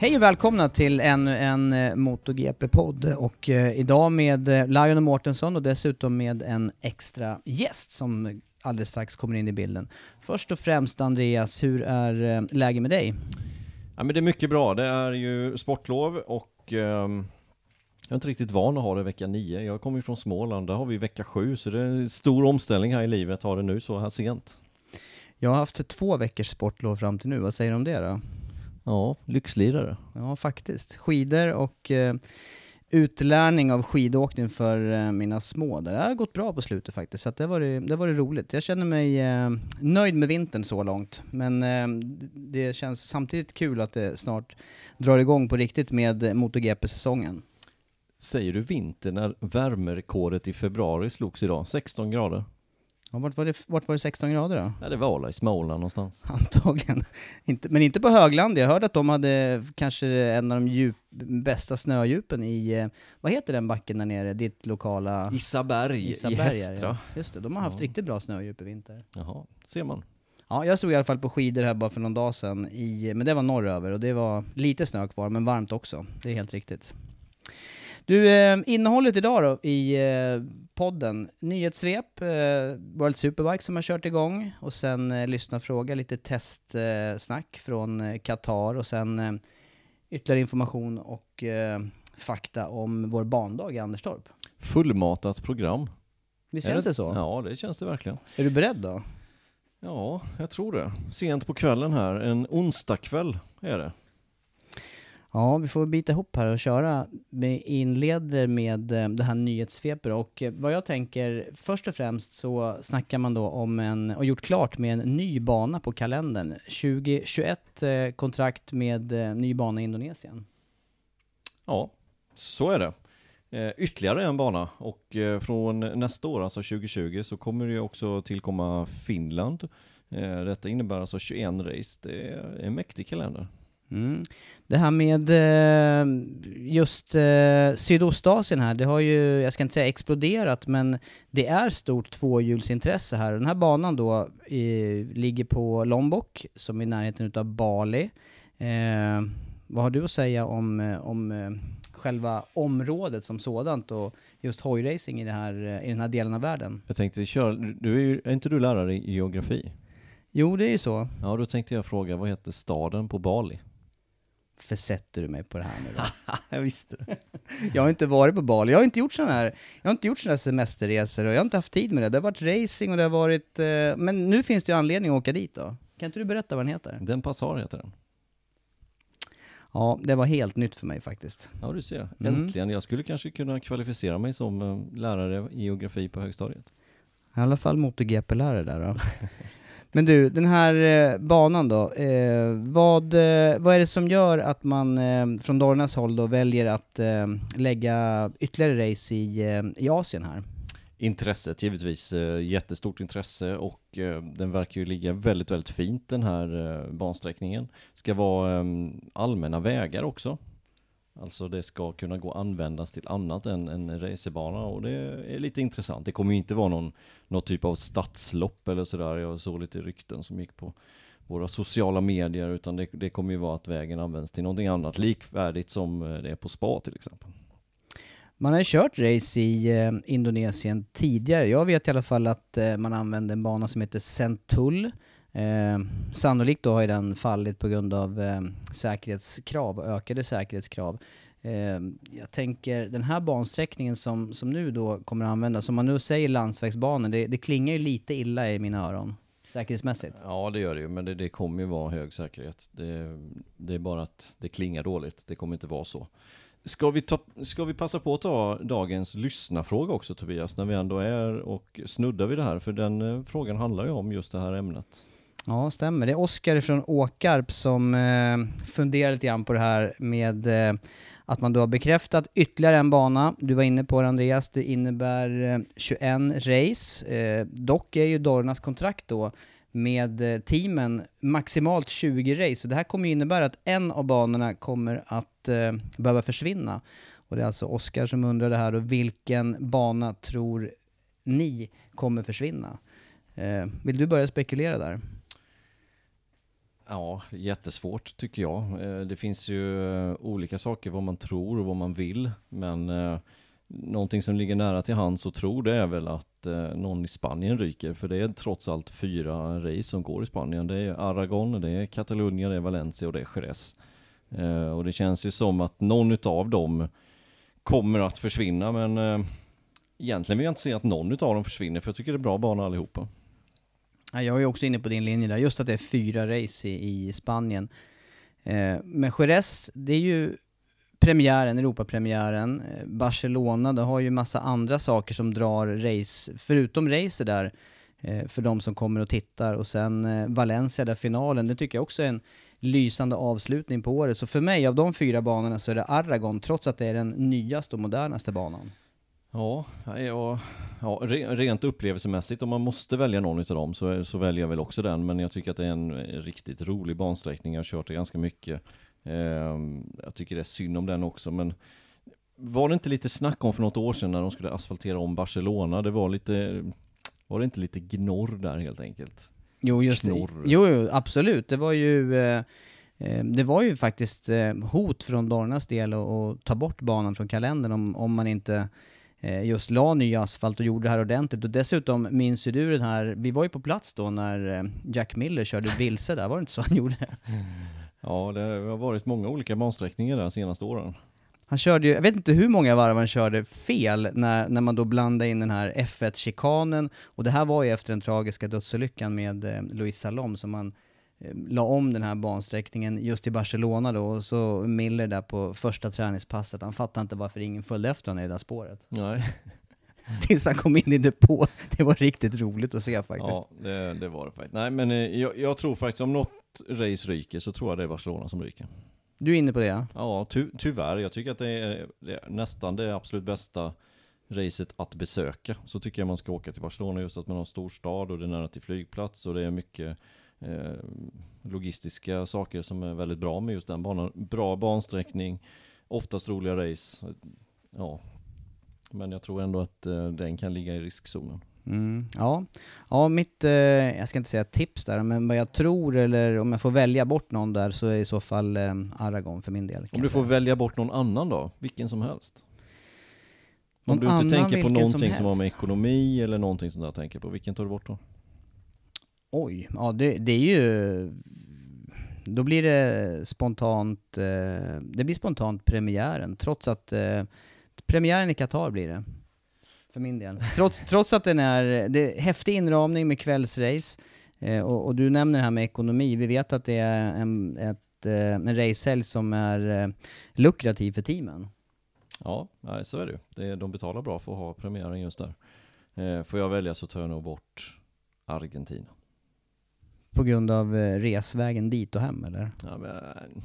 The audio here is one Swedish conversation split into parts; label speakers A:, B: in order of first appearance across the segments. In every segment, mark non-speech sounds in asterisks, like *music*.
A: Hej och välkomna till ännu en eh, MotoGP-podd och eh, idag med eh, Lion och Mårtensson och dessutom med en extra gäst som alldeles strax kommer in i bilden. Först och främst Andreas, hur är eh, läget med dig?
B: Ja men det är mycket bra, det är ju sportlov och ehm, jag är inte riktigt van att ha det vecka 9. Jag kommer ju från Småland, där har vi vecka 7 så det är en stor omställning här i livet, ha det nu så här sent.
A: Jag har haft två veckors sportlov fram till nu, vad säger du om det då?
B: Ja, lyxlirare.
A: Ja, faktiskt. Skidor och eh, utlärning av skidåkning för eh, mina små. Det har gått bra på slutet faktiskt, så det var det, det var det roligt. Jag känner mig eh, nöjd med vintern så långt, men eh, det känns samtidigt kul att det snart drar igång på riktigt med MotoGP-säsongen.
B: Säger du vinter när värmerekordet i februari slogs idag? 16 grader?
A: Ja, vart, var det, vart var det 16 grader då?
B: Ja det var alla i Småland någonstans. *laughs*
A: Antagligen. inte, men inte på högland. Jag hörde att de hade kanske en av de djup, bästa snödjupen i, eh, vad heter den backen där nere, ditt lokala...
B: Isaberg,
A: Isaberg,
B: i
A: ja.
B: Hästra.
A: Just det, de har haft
B: Ja.
A: riktigt bra snödjup i vinter.
B: Jaha, ser man.
A: Ja, jag stod i alla fall på skidor här bara för någon dag sedan, i, men det var norröver och det var lite snö kvar, men varmt också. Det är helt riktigt. Du, eh, innehållet idag då i eh, podden, nyhetssvep, eh, World Superbike som har kört igång och sen eh, lyssna fråga, lite testsnack eh, från eh, Qatar och sen eh, ytterligare information och fakta om vår bandag i Anderstorp.
B: Fullmatat program.
A: Visst känns det så?
B: Ja, det känns det verkligen.
A: Är du beredd då?
B: Ja, jag tror det. Sent på kvällen här, en onsdagkväll är det.
A: Ja, vi får bita ihop här och köra. Vi inleder med eh, det här nyhetssvepet och eh, vad jag tänker, först och främst så snackar man då om en, och gjort klart med en ny bana på kalendern. 2021 eh, kontrakt med ny bana i Indonesien.
B: Ja, så är det. Ytterligare en bana och från nästa år, alltså 2020, så kommer det ju också tillkomma Finland. Detta innebär alltså 21 race. Det är en mäktig kalender.
A: Mm. Det här med eh, just eh, Sydostasien här, det har ju, jag ska inte säga exploderat, men det är stort tvåhjulsintresse här. Den här banan då ligger på Lombok, som är i närheten utav Bali. Eh, vad har du att säga om, eh, om själva området som sådant och just hojracing i, det här, i den här delen av världen?
B: Jag tänkte köra, du är, ju, är inte du lärare i geografi?
A: Jo, det är ju så.
B: Ja, då tänkte jag fråga, vad heter staden på Bali?
A: Försätter du mig på det här nu då?
B: jag visste det.
A: Jag har inte varit på Bali, jag har inte gjort sådana här, jag har inte gjort sådana här semesterresor och jag har inte haft tid med det. Det har varit racing och det har varit, eh, men nu finns det ju anledning att åka dit då. Kan inte du berätta vad den heter?
B: Den Passar heter den.
A: Ja, det var helt nytt för mig faktiskt.
B: Ja, du ser.
A: Mm.
B: Äntligen. Jag skulle kanske kunna kvalificera mig som eh, lärare i geografi på högstadiet.
A: I alla fall MotoGP-lärare där då. *laughs* Men du, den här eh, banan då, eh, vad, eh, vad är det som gör att man eh, från Dornas håll då väljer att eh, lägga ytterligare race i, eh, i Asien här?
B: Intresset givetvis, eh, jättestort intresse och eh, den verkar ju ligga väldigt, väldigt fint den här eh, bansträckningen. Ska vara allmänna vägar också. Alltså det ska kunna gå att användas till annat än en racerbana och det är lite intressant. Det kommer ju inte vara någon, någon typ av stadslopp eller sådär. Jag såg lite rykten som gick på våra sociala medier utan det, det kommer ju vara att vägen används till någonting annat likvärdigt som eh, det är på spa till exempel.
A: Man har ju kört race i eh, Indonesien tidigare. Jag vet i alla fall att eh, man använde en bana som heter Sentul. Eh, sannolikt då har ju den fallit på grund av eh, säkerhetskrav, ökade säkerhetskrav. Eh, jag tänker den här bansträckningen som, som nu då kommer att användas, om man nu säger landsvägsbanor, det, det klingar ju lite illa i mina öron. Säkerhetsmässigt.
B: Ja det gör det ju, men det, det kommer ju vara hög säkerhet. Det, det är bara att det klingar dåligt, det kommer inte vara så. Ska vi, ta, ska vi passa på att ta dagens lyssnarfråga också Tobias, när vi ändå är och snuddar vid det här, för den eh, frågan handlar ju om just det här ämnet.
A: Ja, stämmer. Det är Oskar från Åkarp som eh, funderar lite grann på det här med eh, att man då har bekräftat ytterligare en bana. Du var inne på det Andreas, det innebär eh, 21 race. Eh, dock är ju Dornas kontrakt då med eh, teamen maximalt 20 race. Så det här kommer ju innebära att en av banorna kommer att eh, behöva försvinna. Och det är alltså Oskar som undrar det här och vilken bana tror ni kommer försvinna? Eh, vill du börja spekulera där?
B: Ja, jättesvårt tycker jag. Eh, det finns ju eh, olika saker vad man tror och vad man vill, men eh, någonting som ligger nära till hands och tror det är väl att någon i Spanien ryker, för det är trots allt fyra race som går i Spanien. Det är Aragon, det är Catalunya, det är Valencia och det är Jerez. Och det känns ju som att någon utav dem kommer att försvinna, men egentligen vill jag inte se att någon utav dem försvinner, för jag tycker det är bra bana allihopa.
A: Jag är också inne på din linje där, just att det är fyra race i, i Spanien. Eh, men Jerez, det är ju premiären, Europapremiären. Eh, Barcelona, det har ju massa andra saker som drar race, förutom racer där, eh, för de som kommer och tittar. Och sen eh, Valencia där finalen, det tycker jag också är en lysande avslutning på året. Så för mig, av de fyra banorna, så är det Aragon, trots att det är den nyaste och modernaste banan.
B: Ja, ja, ja re- rent upplevelsemässigt om man måste välja någon utav dem så, så väljer jag väl också den. Men jag tycker att det är en riktigt rolig bansträckning. Jag har kört det ganska mycket. Ehm, jag tycker det är synd om den också. Men var det inte lite snack om för något år sedan när de skulle asfaltera om Barcelona? Det var lite, var det inte lite gnorr där helt enkelt?
A: Jo, just det. Jo, jo, absolut. Det var ju, eh, eh, det var ju faktiskt eh, hot från Dornas del att, ta bort banan från kalendern om, om man inte eh, just la ny asfalt och gjorde det här ordentligt. Och dessutom minns ju du den här, vi var ju på plats då när eh, Jack Miller körde vilse där, var det inte så han gjorde?
B: Ja, det har varit många olika bansträckningar där de senaste åren.
A: Han körde ju, jag vet inte hur många varv han körde fel när, när man då blandade in den här F1-chikanen, och det här var ju efter den tragiska dödsolyckan med eh, Luis Salom som man eh, la om den här bansträckningen just i Barcelona då, och så Miller där på första träningspasset, han fattade inte varför ingen följde efter honom i det där spåret.
B: Nej. *laughs*
A: Tills han kom in i depå. Det var riktigt roligt att se faktiskt.
B: Ja, det, det var det faktiskt. Nej, men eh, jag, jag tror faktiskt om något race ryker så tror jag det är Barcelona som ryker.
A: Du är inne på det ja?
B: Ja, ty, tyvärr. Jag tycker att det är, det är nästan det absolut bästa racet att besöka. Så tycker jag man ska åka till Barcelona just att man har en stor stad och det är nära till flygplats och det är mycket eh, logistiska saker som är väldigt bra med just den banan. Bra bansträckning, oftast roliga race. Ja, men jag tror ändå att eh, den kan ligga i riskzonen.
A: Mm, ja. ja, mitt, eh, jag ska inte säga tips där, men vad jag tror, eller om jag får välja bort någon där, så är i så fall eh, Aragon för min del.
B: Om du får välja bort någon annan då? Vilken som helst?
A: Någon
B: Om du inte tänker på
A: vilken som
B: någonting som, har med ekonomi eller någonting sånt där tänker på, vilken tar du bort då?
A: Oj, ja det, det är ju... Då blir det spontant, eh, det blir spontant premiären, trots att eh, premiären i Qatar blir det. För min del. Trots, trots att den är, det är häftig inramning med kvällsrace, eh, och, och du nämner det här med ekonomi, vi vet att det är en, ett, en racehelg som är lukrativ för teamen.
B: Ja, så är det ju. De betalar bra för att ha premiären just där. Får jag välja så tar jag nog bort Argentina
A: på grund av eh, resvägen dit och hem eller?
B: Ja, men,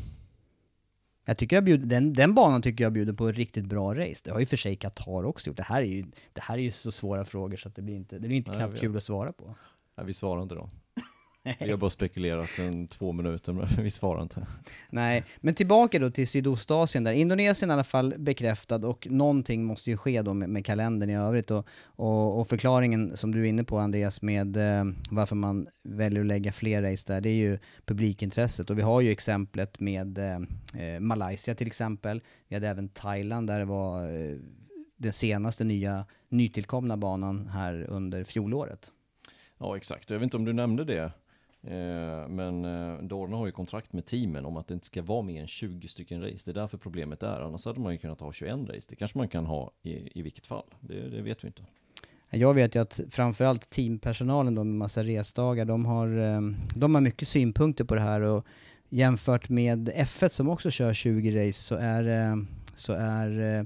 A: Jag tycker jag bjuder, den, den banan tycker jag bjuder på ett riktigt bra race. Det har ju för sig Qatar också gjort. Det här är ju, det här är ju så svåra frågor så att det blir inte, det blir inte
B: Ja,
A: knappt kul att svara på.
B: ja, vi svarar inte då. Vi har bara spekulerat en två minuter, men vi svarar inte.
A: Nej, men tillbaka då till Sydostasien där. Indonesien i alla fall bekräftad och någonting måste ju ske då med, med kalendern i övrigt och, och, och förklaringen som du är inne på Andreas med eh, varför man väljer att lägga fler race där, det är ju publikintresset och vi har ju exemplet med eh, eh, Malaysia till exempel. Vi hade även Thailand där det var eh, den senaste nya nytillkomna banan här under fjolåret.
B: Ja, exakt. Jag vet inte om du nämnde det. Eh, men eh, Dorna har ju kontrakt med teamen om att det inte ska vara mer än 20 stycken race. Det är därför problemet är. Annars hade man ju kunnat ha 21 race. Det kanske man kan ha i, i vilket fall. Det, det vet vi inte.
A: Jag vet ju att framförallt teampersonalen då med massa resdagar, de har, eh, de har mycket synpunkter på det här och jämfört med F1 som också kör 20 race så är, så är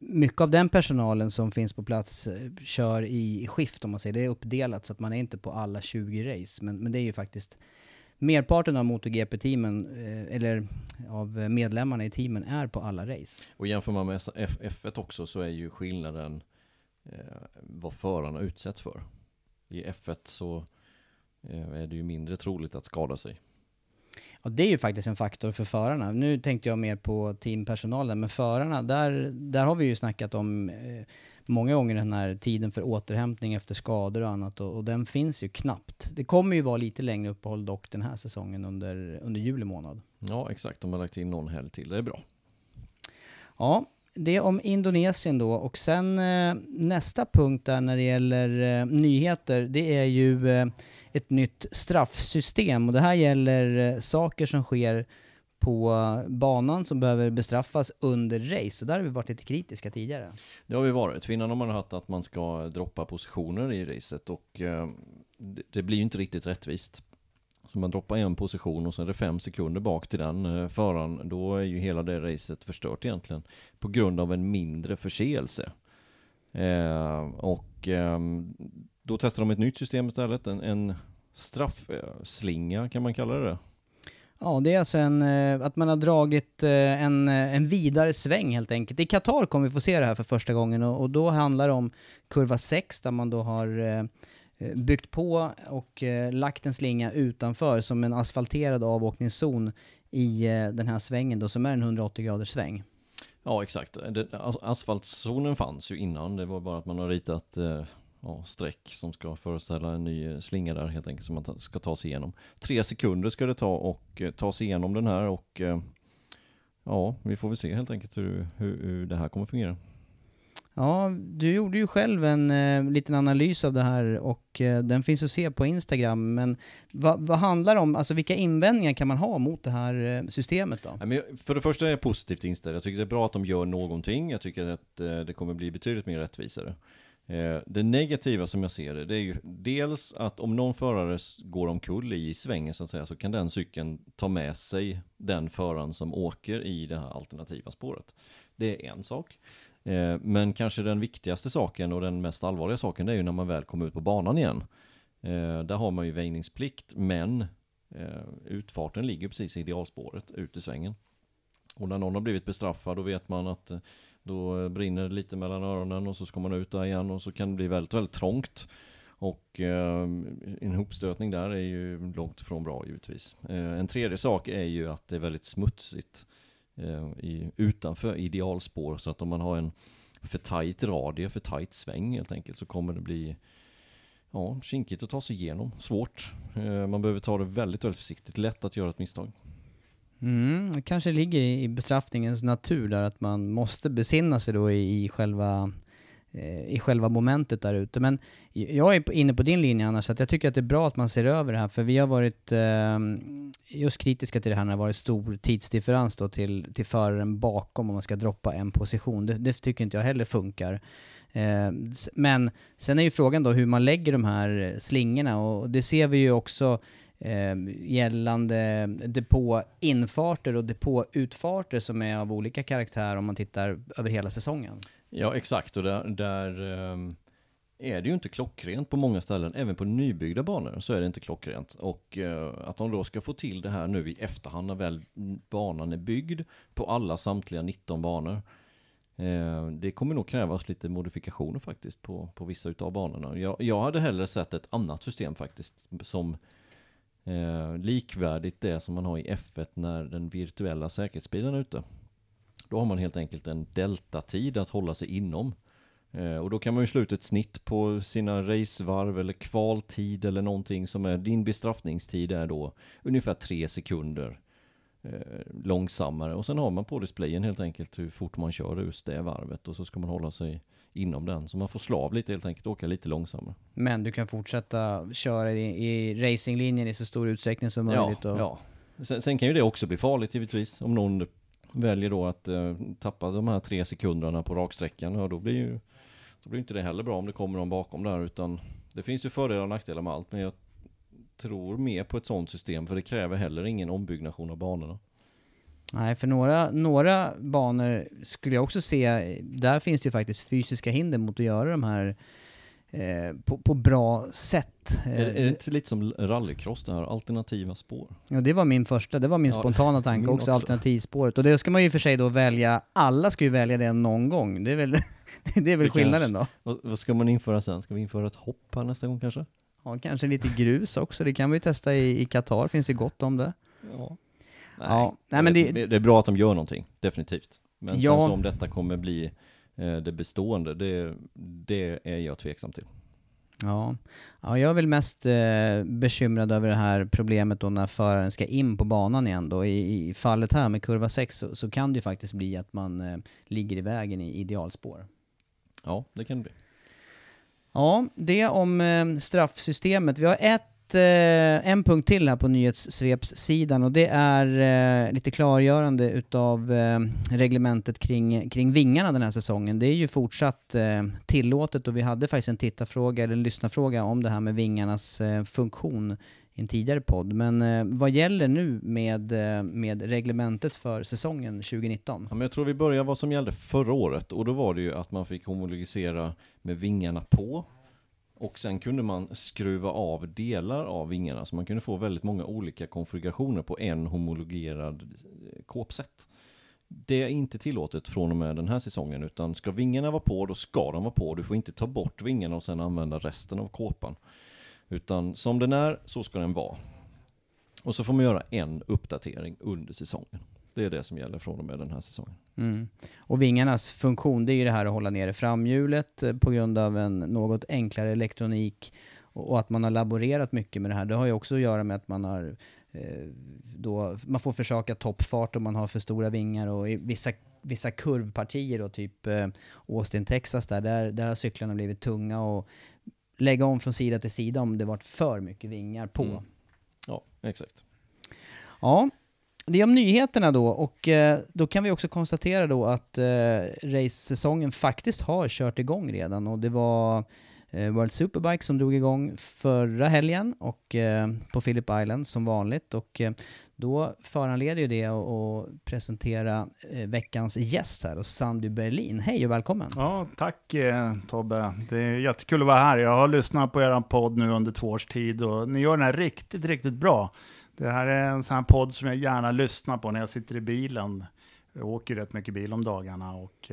A: mycket av den personalen som finns på plats eh, kör i skift om man säger. Det är uppdelat så att man är inte på alla 20 race. Men, men det är ju faktiskt merparten av MotoGP-teamen, eh, eller av medlemmarna i teamen, är på alla race.
B: Och jämför man med F, F1 också så är ju skillnaden eh, vad förarna utsätts för. I F1 så eh, är det ju mindre troligt att skada sig.
A: Ja, det är ju faktiskt en faktor för förarna. Nu tänkte jag mer på teampersonalen, men förarna, där, där har vi ju snackat om eh, många gånger den här tiden för återhämtning efter skador och annat och, och den finns ju knappt. Det kommer ju vara lite längre uppehåll dock den här säsongen under, under juli månad.
B: Ja, exakt. De har lagt in någon helg till. Det är bra.
A: Ja, det om Indonesien då och sen eh, nästa punkt där när det gäller eh, nyheter, det är ju eh, ett nytt straffsystem och det här gäller eh, saker som sker på banan som behöver bestraffas under race. Och där har vi varit lite kritiska tidigare.
B: Det har vi varit. För innan har man haft att man ska droppa positioner i racet och eh, det, blir ju inte riktigt rättvist. Så man droppar en position och sen är det fem sekunder bak till den eh, föraren. Då är ju hela det racet förstört egentligen. På grund av en mindre förseelse. Eh, och ehm, då testar de ett nytt system istället. En, en straffslinga kan man kalla det.
A: Ja, det är alltså en, eh, att man har dragit eh, en, eh, en vidare sväng helt enkelt. I Qatar kommer vi få se det här för första gången och, och då handlar det om kurva 6 där man då har byggt på och lagt en slinga utanför som en asfalterad avåkningszon i den här svängen då som är en 180 graders sväng.
B: Ja, exakt. As- asfaltzonen fanns ju innan. Det var bara att man har ritat eh, ja, streck som ska föreställa en ny slinga där helt enkelt som man ta, ska ta sig igenom. Tre sekunder ska det ta och eh, ta sig igenom den här och eh, ja, vi får väl se helt enkelt hur, hur, hur det här kommer fungera.
A: Ja, du gjorde ju själv en eh, liten analys av det här och eh, den finns att se på Instagram. Men vad, vad handlar det om, alltså vilka invändningar kan man ha mot det här eh, systemet då?
B: Nej, för det första är jag positivt inställd. Jag tycker det är bra att de gör någonting. Jag tycker att eh, det kommer bli betydligt mer rättvisare. Eh, det negativa som jag ser det, det är ju dels att om någon förare går omkull i svängen så att säga, så kan den cykeln ta med sig den föraren som åker i det här alternativa spåret. Det är en sak. Eh, men kanske den viktigaste saken och den mest allvarliga saken, det är ju när man väl kommer ut på banan igen. Eh, där har man ju väjningsplikt, men utfarten ligger precis i idealspåret ut i svängen. Och när någon har blivit bestraffad då vet man att då brinner det lite mellan öronen och så ska man ut där igen och så kan det bli väldigt, väldigt trångt. Och eh, en hopstötning där är ju långt ifrån bra givetvis. Eh, en tredje sak är ju att det är väldigt smutsigt eh, i, utanför idealspår så att om man har en för tajt radie, för tajt sväng helt enkelt så kommer det bli ja, kinkigt att ta sig igenom. Svårt. Eh, man behöver ta det väldigt, väldigt försiktigt. Lätt att göra ett misstag.
A: Mm, det kanske ligger i bestraffningens natur där att man måste besinna sig då i, i själva eh, i själva momentet där ute. Men jag är inne på din linje annars, att jag tycker att det är bra att man ser över det här, för vi har varit eh, just kritiska till det här när det varit stor tidsdifferens då till, till föraren bakom om man ska droppa en position. Det, det tycker inte jag heller funkar. Eh, men sen är ju frågan då hur man lägger de här slingorna och det ser vi ju också eh, gällande depåinfarter och depåutfarter som är av olika karaktär om man tittar över hela säsongen.
B: Ja, exakt. Och där, där eh, är det ju inte klockrent på många ställen. Även på nybyggda banor så är det inte klockrent. Och eh, att de då ska få till det här nu i efterhand när väl banan är byggd på alla samtliga 19 banor. Eh, det kommer nog krävas lite modifikationer faktiskt på, på vissa utav banorna. Jag, jag hade hellre sett ett annat system faktiskt som eh, likvärdigt det som man har i F1 när den virtuella säkerhetsbilen är ute. Då har man helt enkelt en deltatid att hålla sig inom. Eh, och då kan man ju slå ut ett snitt på sina racevarv eller kvaltid eller någonting som är din bestraffningstid är då ungefär tre sekunder eh, långsammare. Och sen har man på displayen helt enkelt hur fort man kör just det varvet och så ska man hålla sig inom den. Så man får slav lite helt enkelt, åka lite långsammare.
A: Men du kan fortsätta köra i, i racinglinjen i så stor utsträckning som möjligt?
B: Ja,
A: och...
B: ja. Sen, sen kan ju det också bli farligt givetvis. Om någon väljer då att eh, tappa de här tre sekunderna på raksträckan, ja då blir ju då blir inte det heller bra om det kommer någon bakom där utan det finns ju fördelar och nackdelar med allt men jag tror mer på ett sånt system för det kräver heller ingen ombyggnation av banorna.
A: Nej, för några, några banor skulle jag också se, där finns det ju faktiskt fysiska hinder mot att göra de här eh, på, på bra sätt.
B: Är, är det inte lite som rallycross det här, alternativa spår?
A: Ja, det var min första, det var min
B: Ja,
A: spontana tanke också,
B: också.
A: alternativspåret. Och det ska man ju för sig då välja, alla ska ju välja det någon gång. Det är väl, *laughs* det är väl
B: Det
A: skillnaden då.
B: Vad, vad ska man införa sen? Ska vi införa ett hopp här nästa gång kanske?
A: Ja, kanske lite grus också, det kan vi testa i, Qatar, finns det gott om det.
B: Ja.
A: Ja, nej, men det-
B: det är bra att de gör någonting, definitivt. Men
A: Ja.
B: sen så om detta kommer bli eh, det bestående, det, det är jag tveksam till.
A: Ja, ja jag är väl mest eh, bekymrad över det här problemet då när föraren ska in på banan igen då. I, i fallet här med kurva 6 så, så kan det ju faktiskt bli att man eh, ligger i vägen i idealspår.
B: Ja, det kan det bli.
A: Ja, det om eh, straffsystemet. Vi har ett, eh, en punkt till här på nyhetssvepssidan och det är eh, lite klargörande utav eh, reglementet kring, kring vingarna den här säsongen. Det är ju fortsatt eh, tillåtet och vi hade faktiskt en tittarfråga eller en lyssnarfråga om det här med vingarnas eh, funktion en tidigare podd. Men eh, vad gäller nu med, eh, med reglementet för säsongen 2019?
B: Ja, men jag tror vi börjar vad som gällde förra året och då var det ju att man fick homologisera med vingarna på och sen kunde man skruva av delar av vingarna så man kunde få väldigt många olika konfigurationer på en homologerad eh, kåpsätt. Det är inte tillåtet från och med den här säsongen utan ska vingarna vara på då ska de vara på. Du får inte ta bort vingarna och sen använda resten av kåpan. Utan som den är så ska den vara. Och så får man göra en uppdatering under säsongen. Det är det som gäller från och med den här säsongen.
A: Mm. Och vingarnas funktion, det är ju det här att hålla nere framhjulet eh, på grund av en något enklare elektronik och, att man har laborerat mycket med det här. Det har ju också att göra med att man har eh, då, man får försöka toppfart om man har för stora vingar och i vissa, vissa kurvpartier då, typ eh, Austin, Texas där, där, där har cyklarna blivit tunga och lägga om från sida till sida om det varit för mycket vingar på.
B: Mm. Ja, exakt.
A: Ja, det är om nyheterna då och eh, då kan vi också konstatera då att eh, race-säsongen faktiskt har kört igång redan och det var Eh, World Superbike som drog igång förra helgen och eh, på Phillip Island som vanligt och eh, då föranleder ju det att presentera veckans gäst här och Sandy Berlin. Hej och välkommen!
C: Ja, tack Tobbe. Det är jättekul att vara här. Jag har lyssnat på er podd nu under två års tid och ni gör den här riktigt, riktigt bra. Det här är en sån här podd som jag gärna lyssnar på när jag sitter i bilen. Jag åker rätt mycket bil om dagarna och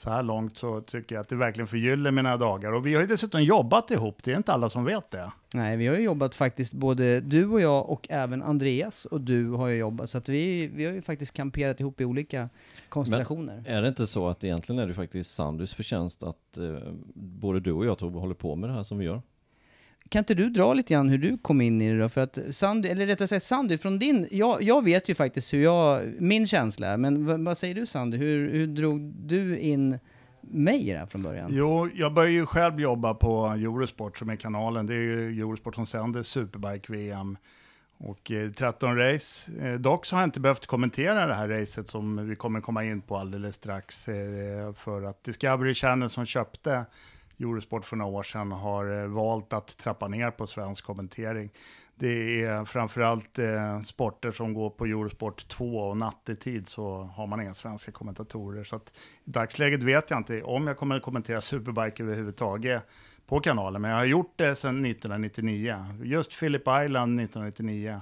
C: så här långt så tycker jag att det verkligen förgyller mina dagar. Och vi har ju dessutom jobbat ihop, det är inte alla som vet det.
A: Nej, vi har ju jobbat faktiskt, både du och jag och även Andreas och du har ju jobbat, så att vi, vi har ju faktiskt kamperat ihop i olika konstellationer.
B: Är det inte så att egentligen är det faktiskt Sandys förtjänst att eh, både du och jag Tobbe håller på med det här som vi gör?
A: Kan inte du dra lite grann hur du kom in i det då? För att Sandy, eller rättare sagt Sandy, från din, jag, jag vet ju faktiskt hur jag, min känsla är, men vad, vad säger du Sandy? Hur, hur drog du in mig i det här från början?
C: Jo, jag började ju själv jobba på Eurosport som är kanalen. Det är ju Eurosport som sänder Superbike-VM och eh, 13 race. Eh, dock så har jag inte behövt kommentera det här racet som vi kommer komma in på alldeles strax. Eh, för att Discovery Channel som köpte Eurosport för några år sedan har eh, valt att trappa ner på svensk kommentering. Det är framförallt eh, sporter som går på Eurosport 2 och nattetid så har man inga svenska kommentatorer. Så att i dagsläget vet jag inte om jag kommer att kommentera Superbike överhuvudtaget på kanalen. Men jag har gjort det sedan 1999. Just Philip Island 1999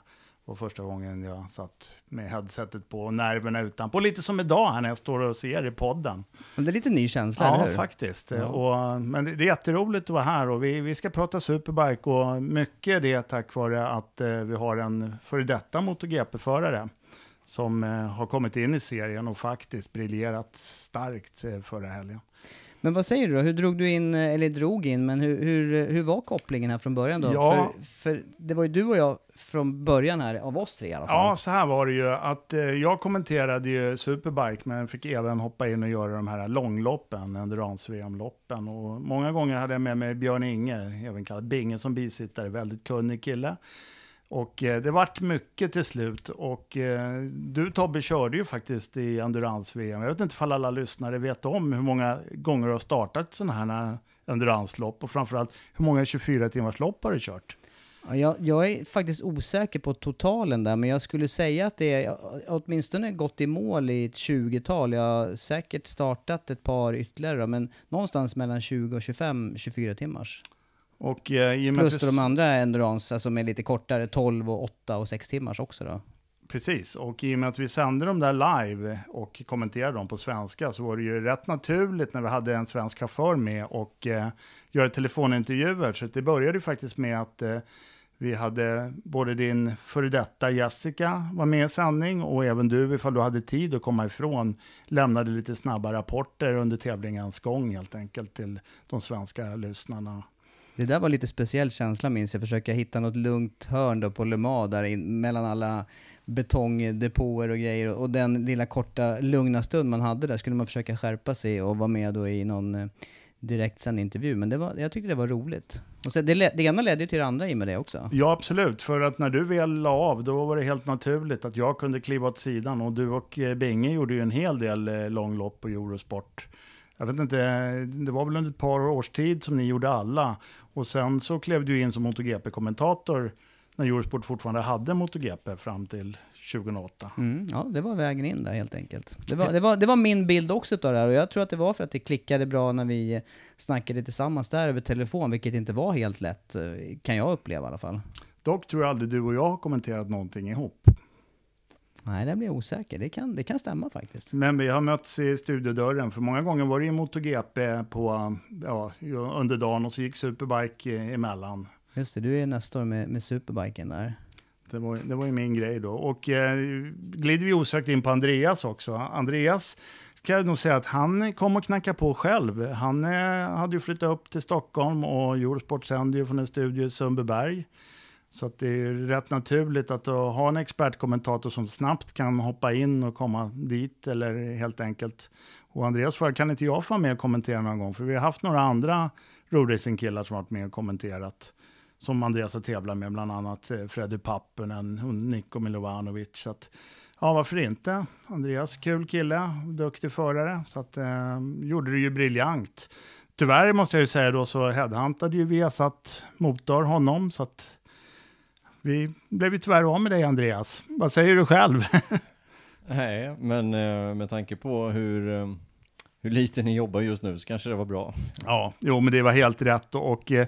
C: var första gången jag satt med headsetet på och nerverna utanpå. Lite som idag här när jag står och ser i podden.
A: Men det är lite ny känsla,
C: Ja,
A: eller hur?
C: faktiskt. Och, men det är jätteroligt att vara här och vi, vi ska prata superbike och mycket är det tack vare att eh, vi har en före detta MotoGP-förare som eh, har kommit in i serien och faktiskt briljerat starkt eh, förra helgen.
A: Men vad säger du då? Hur drog du in, eh, eller drog in, men hur, hur, hur var kopplingen här från början då?
C: Ja.
A: För, för det var ju du och jag från början här, av oss tre i alla fall.
C: Ja, så här var det ju att eh, jag kommenterade ju Superbike men fick även hoppa in och göra de här långloppen, endurance-VM-loppen. Och många gånger hade jag med mig Björn Inge, även kallad Binge som bisittare, väldigt kunnig kille. Och eh, det vart mycket till slut och eh, du Tobbe körde ju faktiskt i endurance-VM. Jag vet inte om alla lyssnare vet om hur många gånger du har startat sådana här eh, endurance-lopp och framförallt hur många 24 timmars lopp har du kört?
A: Ja, jag, jag är faktiskt osäker på totalen där, men jag skulle säga att det är åtminstone gått i mål i ett 20-tal. Jag har säkert startat ett par ytterligare då, men någonstans mellan 20 och 25, 24 timmars.
C: Och, eh, i och
A: Plus de andra endurance, alltså med lite kortare, 12 och 8 och 6 timmars också då.
C: Precis, och i och med att vi sände dem där live och kommenterade dem på svenska så var det ju rätt naturligt när vi hade en svensk chaufför med och eh, göra telefonintervjuer. Så det började ju faktiskt med att eh, vi hade både din före detta Jessica var med i sändning och även du, ifall du hade tid att komma ifrån, lämnade lite snabba rapporter under tävlingens gång helt enkelt till de svenska lyssnarna.
A: Det där var lite speciell känsla minns jag, försöka hitta något lugnt hörn då på Le Mans där in, mellan alla betongdepåer och grejer och den lilla korta lugna stund man hade där skulle man försöka skärpa sig och vara med då i någon eh, direktsänd intervju. Men det var, jag tyckte det var roligt. Och så det, det ena ledde ju till det andra i och med det också.
C: Ja, absolut. För att när du väl la av, då var det helt naturligt att jag kunde kliva åt sidan. Och du och eh, Binge gjorde ju en hel del eh, långlopp på Eurosport. Jag vet inte, det var väl under ett par års tid som ni gjorde alla. Och sen så klev du in som MotoGP-kommentator när Eurosport fortfarande hade MotoGP fram till 2008.
A: Mm, ja, det var vägen in där helt enkelt. Det var, det var, det var min bild också av det här och jag tror att det var för att det klickade bra när vi snackade tillsammans där över telefon, vilket inte var helt lätt, eh, kan jag uppleva i alla fall.
C: Dock tror jag aldrig du och jag har kommenterat någonting ihop.
A: Nej, där blir jag osäker. Det kan, det kan stämma faktiskt.
C: Men vi har mötts i studiodörren, för många gånger var det ju MotoGP på, ja, under dagen och så gick Superbike eh, emellan.
A: Just det, du är nästa år med, med superbiken där.
C: Det var, det var ju min grej då. Och eh, glider vi osökt in på Andreas också. Andreas ska jag nog säga att han kom och knacka på själv. Han eh, hade ju flyttat upp till Stockholm och Eurosport sänder ju från en studio i Sundbyberg. Så att det är rätt naturligt att eh, ha en expertkommentator som snabbt kan hoppa in och komma dit eller helt enkelt. Och Andreas frågade, kan inte jag få vara med och kommentera någon gång? För vi har haft några andra roadracingkillar som varit med och kommenterat som Andreas har tävlat med, bland annat eh, Freddy Pappunen och Niko Milovanovic. Så att, ja, varför inte? Andreas, kul kille, duktig förare, så att, eh, gjorde det ju briljant. Tyvärr måste jag ju säga då så headhuntade ju Viasat Motor honom, så att vi blev ju tyvärr av med dig Andreas. Vad säger du själv? *laughs*
B: Nej, men eh, med tanke på hur, eh, hur lite ni jobbar just nu så kanske det var bra.
C: Ja, jo, men det var helt rätt. Och eh,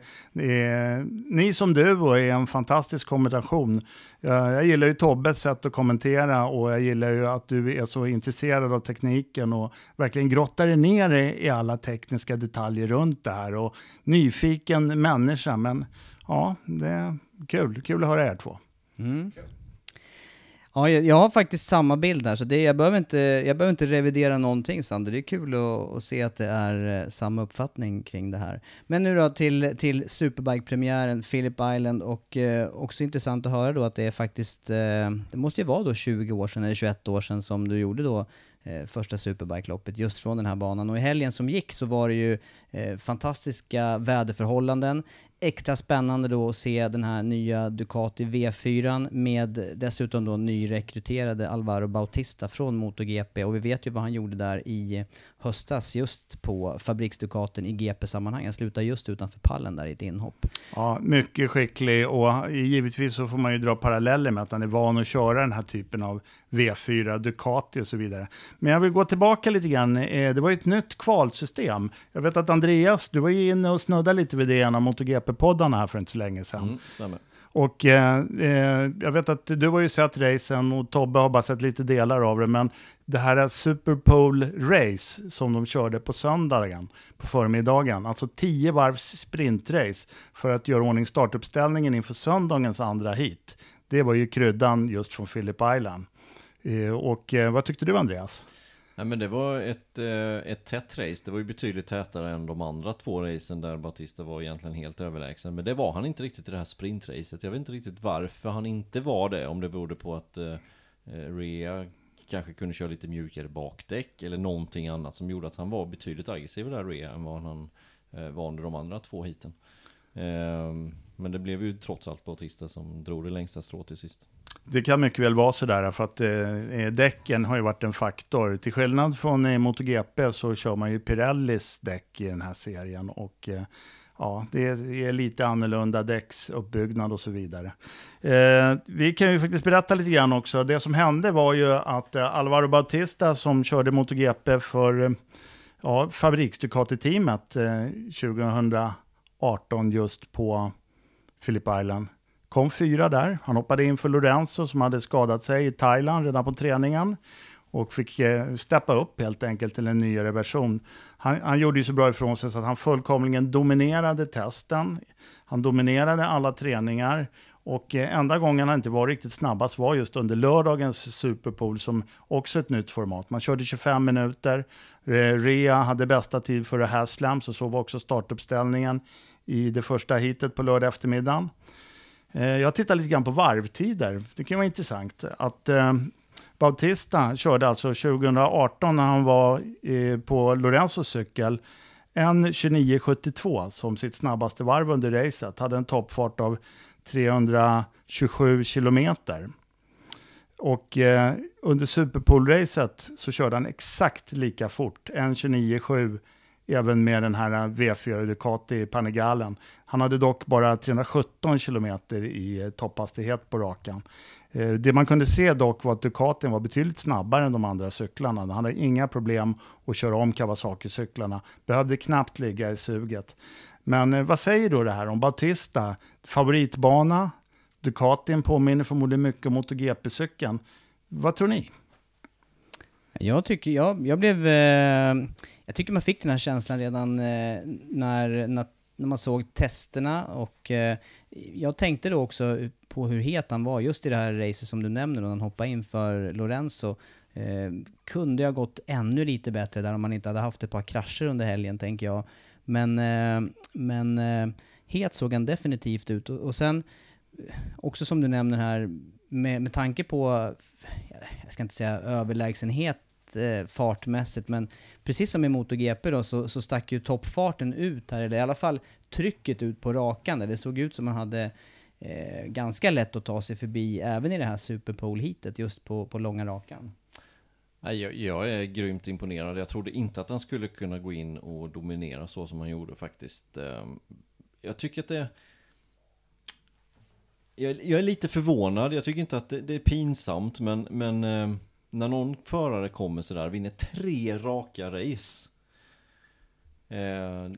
C: ni som duo är en fantastisk kombination. Jag gillar ju Tobbes sätt att kommentera och jag gillar ju att du är så intresserad av tekniken och verkligen grottar dig ner i, i alla tekniska detaljer runt det här. Och nyfiken människa, men ja, det är kul. Kul att höra er två.
A: Mm. Ja, jag, jag har faktiskt samma bild här, så det, jag, behöver inte, jag behöver inte revidera någonting Sander. Det är kul att, att se att det är eh, samma uppfattning kring det här. Men nu då till, till Superbike-premiären, Phillip Island och eh, också intressant att höra då att det är faktiskt, eh, det måste ju vara då 20 år sedan eller 21 år sedan som du gjorde då eh, första Superbike-loppet just från den här banan. Och i helgen som gick så var det ju eh, fantastiska väderförhållanden. Extra spännande då att se den här nya Ducati V4 med dessutom då nyrekryterade Alvaro Bautista från MotoGP. Och vi vet ju vad han gjorde där i höstas just på fabriksdukaten i GP-sammanhang. Han slutade just utanför pallen där i ett inhopp.
C: Ja, mycket skicklig och givetvis så får man ju dra paralleller med att han är van att köra den här typen av V4, Ducati och så vidare. Men jag vill gå tillbaka lite grann. Eh, det var ju ett nytt kvalsystem. Jag vet att Andreas, du var ju inne och snuddade lite vid det i en av MotoGP-poddarna här för inte så länge sedan.
B: Mm, stämmer.
C: Och eh, eh, jag vet att du har ju sett racen och Tobbe har bara sett lite delar av det, men det här Super Pole Race som de körde på söndagen, på förmiddagen, alltså tio varvs sprintrace för att göra ordning startuppställningen inför söndagens andra hit. Det var ju kryddan just från Phillip Island. Eh, och eh, vad tyckte du Andreas?
B: Nej men det var ett, eh, ett tätt race, det var ju betydligt tätare än de andra två racen där Batista var egentligen helt överlägsen. Men det var han inte riktigt i det här sprintracet. Jag vet inte riktigt varför han inte var det, om det berodde på att Rea kanske kunde köra lite mjukare bakdäck eller någonting annat som gjorde att han var betydligt aggressivare där Rea än vad han eh, var under de andra två hiten. Ehm, men det blev ju trots allt Bautista som drog det längsta strået till sist.
C: Det kan mycket väl vara sådär, för att eh, eh däcken har ju varit en faktor. Till skillnad från i MotoGP så kör man ju Pirellis däck i den här serien. Och eh, ja, det är lite annorlunda däcksuppbyggnad och så vidare. Eh, vi kan ju faktiskt berätta lite grann också. Det som hände var ju att eh, Alvaro Bautista som körde MotoGP för eh, ja, Fabriks-Ducati-teamet eh, 2018 just på Phillip Island Kom fyra där. Han hoppade in för Lorenzo som hade skadat sig i Thailand redan på träningen och fick eh, steppa upp helt enkelt till en nyare version. Han, han gjorde ju så bra ifrån sig så att han fullkomligen dominerade testen. Han dominerade alla träningar och eh, enda gången han inte var riktigt snabbast var just under lördagens Superpool som också är ett nytt format. Man körde 25 minuter. Eh, Rea hade bästa tid före Haslam, så så var också startuppställningen i det första hitet på lördag eftermiddagen. Eh, jag tittar lite grann på varvtider. Det kan vara intressant. Att eh, Bautista körde alltså 2018 när han var eh, på Lorenzos cykel en 29.72 som sitt snabbaste varv under racet. Hade en toppfart av 327 kilometer. Och eh, under Superpool-racet så körde han exakt lika fort, 1.29,7 även med den här V4 Ducati Panigalen. Han hade dock bara 317 kilometer i eh, topphastighet på rakan. Eh, det man kunde se dock var att Ducatin var betydligt snabbare än de andra cyklarna. Han hade inga problem att köra om Kawasaki-cyklarna. Behövde knappt ligga i suget. Men eh, vad säger då det här om Bautista? Favoritbana? Ducatin påminner förmodligen mycket om MotoGP-cykeln. Vad tror ni?
A: Jag tycker, jag, jag blev... Eh, jag tycker man fick den här känslan redan eh, när, när, när, man såg testerna och eh, jag tänkte då också på hur het han var just i det här racet som du nämner, när han hoppade in för Lorenzo. Eh, kunde jag gått ännu lite bättre där om man inte hade haft ett par krascher under helgen, tänker jag. Men, eh, men eh, het såg han definitivt ut. Och, och sen, eh, också som du nämner här, med, med tanke på, jag ska inte säga överlägsenhet eh, fartmässigt, men precis som i MotoGP då så, så stack ju toppfarten ut här, eller i alla fall trycket ut på rakan. Där det såg ut som man hade eh, ganska lätt att ta sig förbi även i det här Superpole-heatet just på, på långa rakan.
B: Jag, jag är grymt imponerad. Jag trodde inte att han skulle kunna gå in och dominera så som han gjorde faktiskt. Ehm, jag tycker att det... Jag, jag är lite förvånad. Jag tycker inte att det, det är pinsamt, men, men ehm, när någon förare kommer sådär, vinner tre raka race.
A: Eh,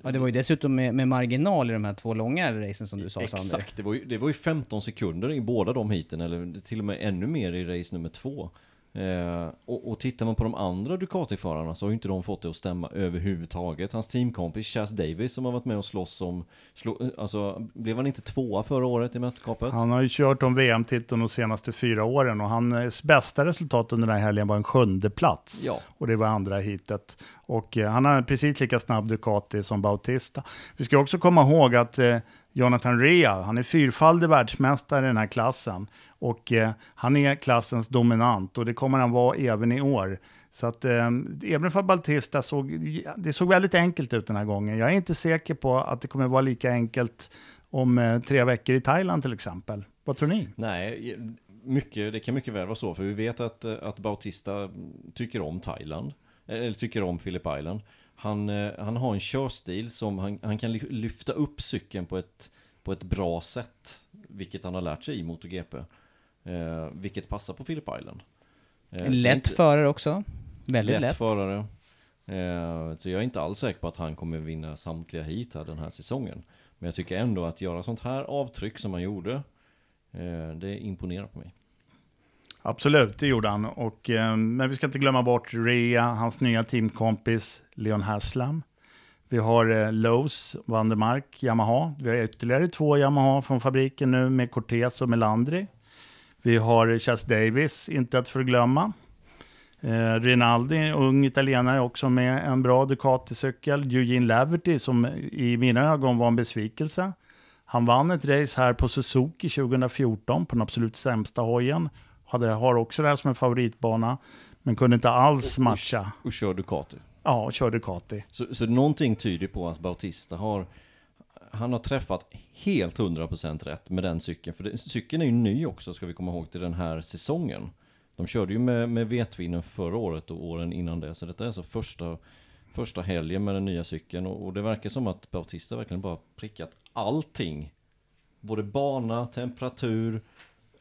A: ja, det var ju dessutom med, med, marginal i de här två långa racen som du sa
B: Exakt, Sander. det var, ju, det var ju 15 sekunder i båda de heaten, eller till och med ännu mer i race nummer två. Eh, och, och tittar man på de andra Ducati-förarna så har ju inte de fått det att stämma överhuvudtaget. Hans teamkompis Chas Davis som har varit med och slåss om, slå, alltså blev han inte tvåa förra året i mästerskapet?
C: Han har ju kört om VM-titeln de senaste fyra åren och hans bästa resultat under den här helgen var en sjunde plats. Ja. Och det var andra hitet. Och eh, han har precis lika snabb Ducati som Bautista. Vi ska också komma ihåg att eh, Jonathan Rea, han är fyrfaldig världsmästare i den här klassen. Och eh, han är klassens dominant och det kommer han vara även i år. Så att eh, även för Baltista såg det såg väldigt enkelt ut den här gången. Jag är inte säker på att det kommer vara lika enkelt om eh, tre veckor i Thailand till exempel. Vad tror ni?
B: Nej, eh, mycket, det kan mycket väl vara så, för vi vet att, eh, att Bautista tycker om Thailand. Eh, eller tycker om Philip Island. Han, han har en körstil som han, han kan lyfta upp cykeln på ett, på ett bra sätt. Vilket han har lärt sig i MotoGP. Eh, vilket passar på Philip Island. Eh,
A: lätt
B: inte-
A: förare också. Väldigt
B: lätt,
A: lätt.
B: förare. Eh, så jag är inte alls säker på att han kommer vinna samtliga hit här den här säsongen. Men jag tycker ändå att göra sånt här avtryck som han gjorde, eh, det imponerar på mig.
C: Absolut, det gjorde han. Och, eh, men vi ska inte glömma bort Rea, hans nya teamkompis Leon Haslam. Vi har eh, Lowe's, Vandermark, Yamaha. Vi har ytterligare två Yamaha från fabriken nu med Cortez och Melandri. Vi har Chas Davis, inte att förglömma. Eh, Rinaldi, ung italienare också med en bra Ducati-cykel. Eugene Laverty som i mina ögon var en besvikelse. Han vann ett race här på Suzuki 2014 på den absolut sämsta hojen. Hade, har också det här som en favoritbana, men kunde inte alls matcha.
B: Och kör Ducati.
C: Ja, och kör Ducati.
B: Så, så någonting tyder på att Bautista har han har träffat helt 100% rätt med den cykeln. För det, cykeln är ju ny också, ska vi komma ihåg, till den här säsongen. De körde ju med, med vetvinnen förra året och åren innan det. Så detta är alltså första, första helgen med den nya cykeln. Och, och det verkar som att Bautista verkligen bara prickat allting. Både bana, temperatur,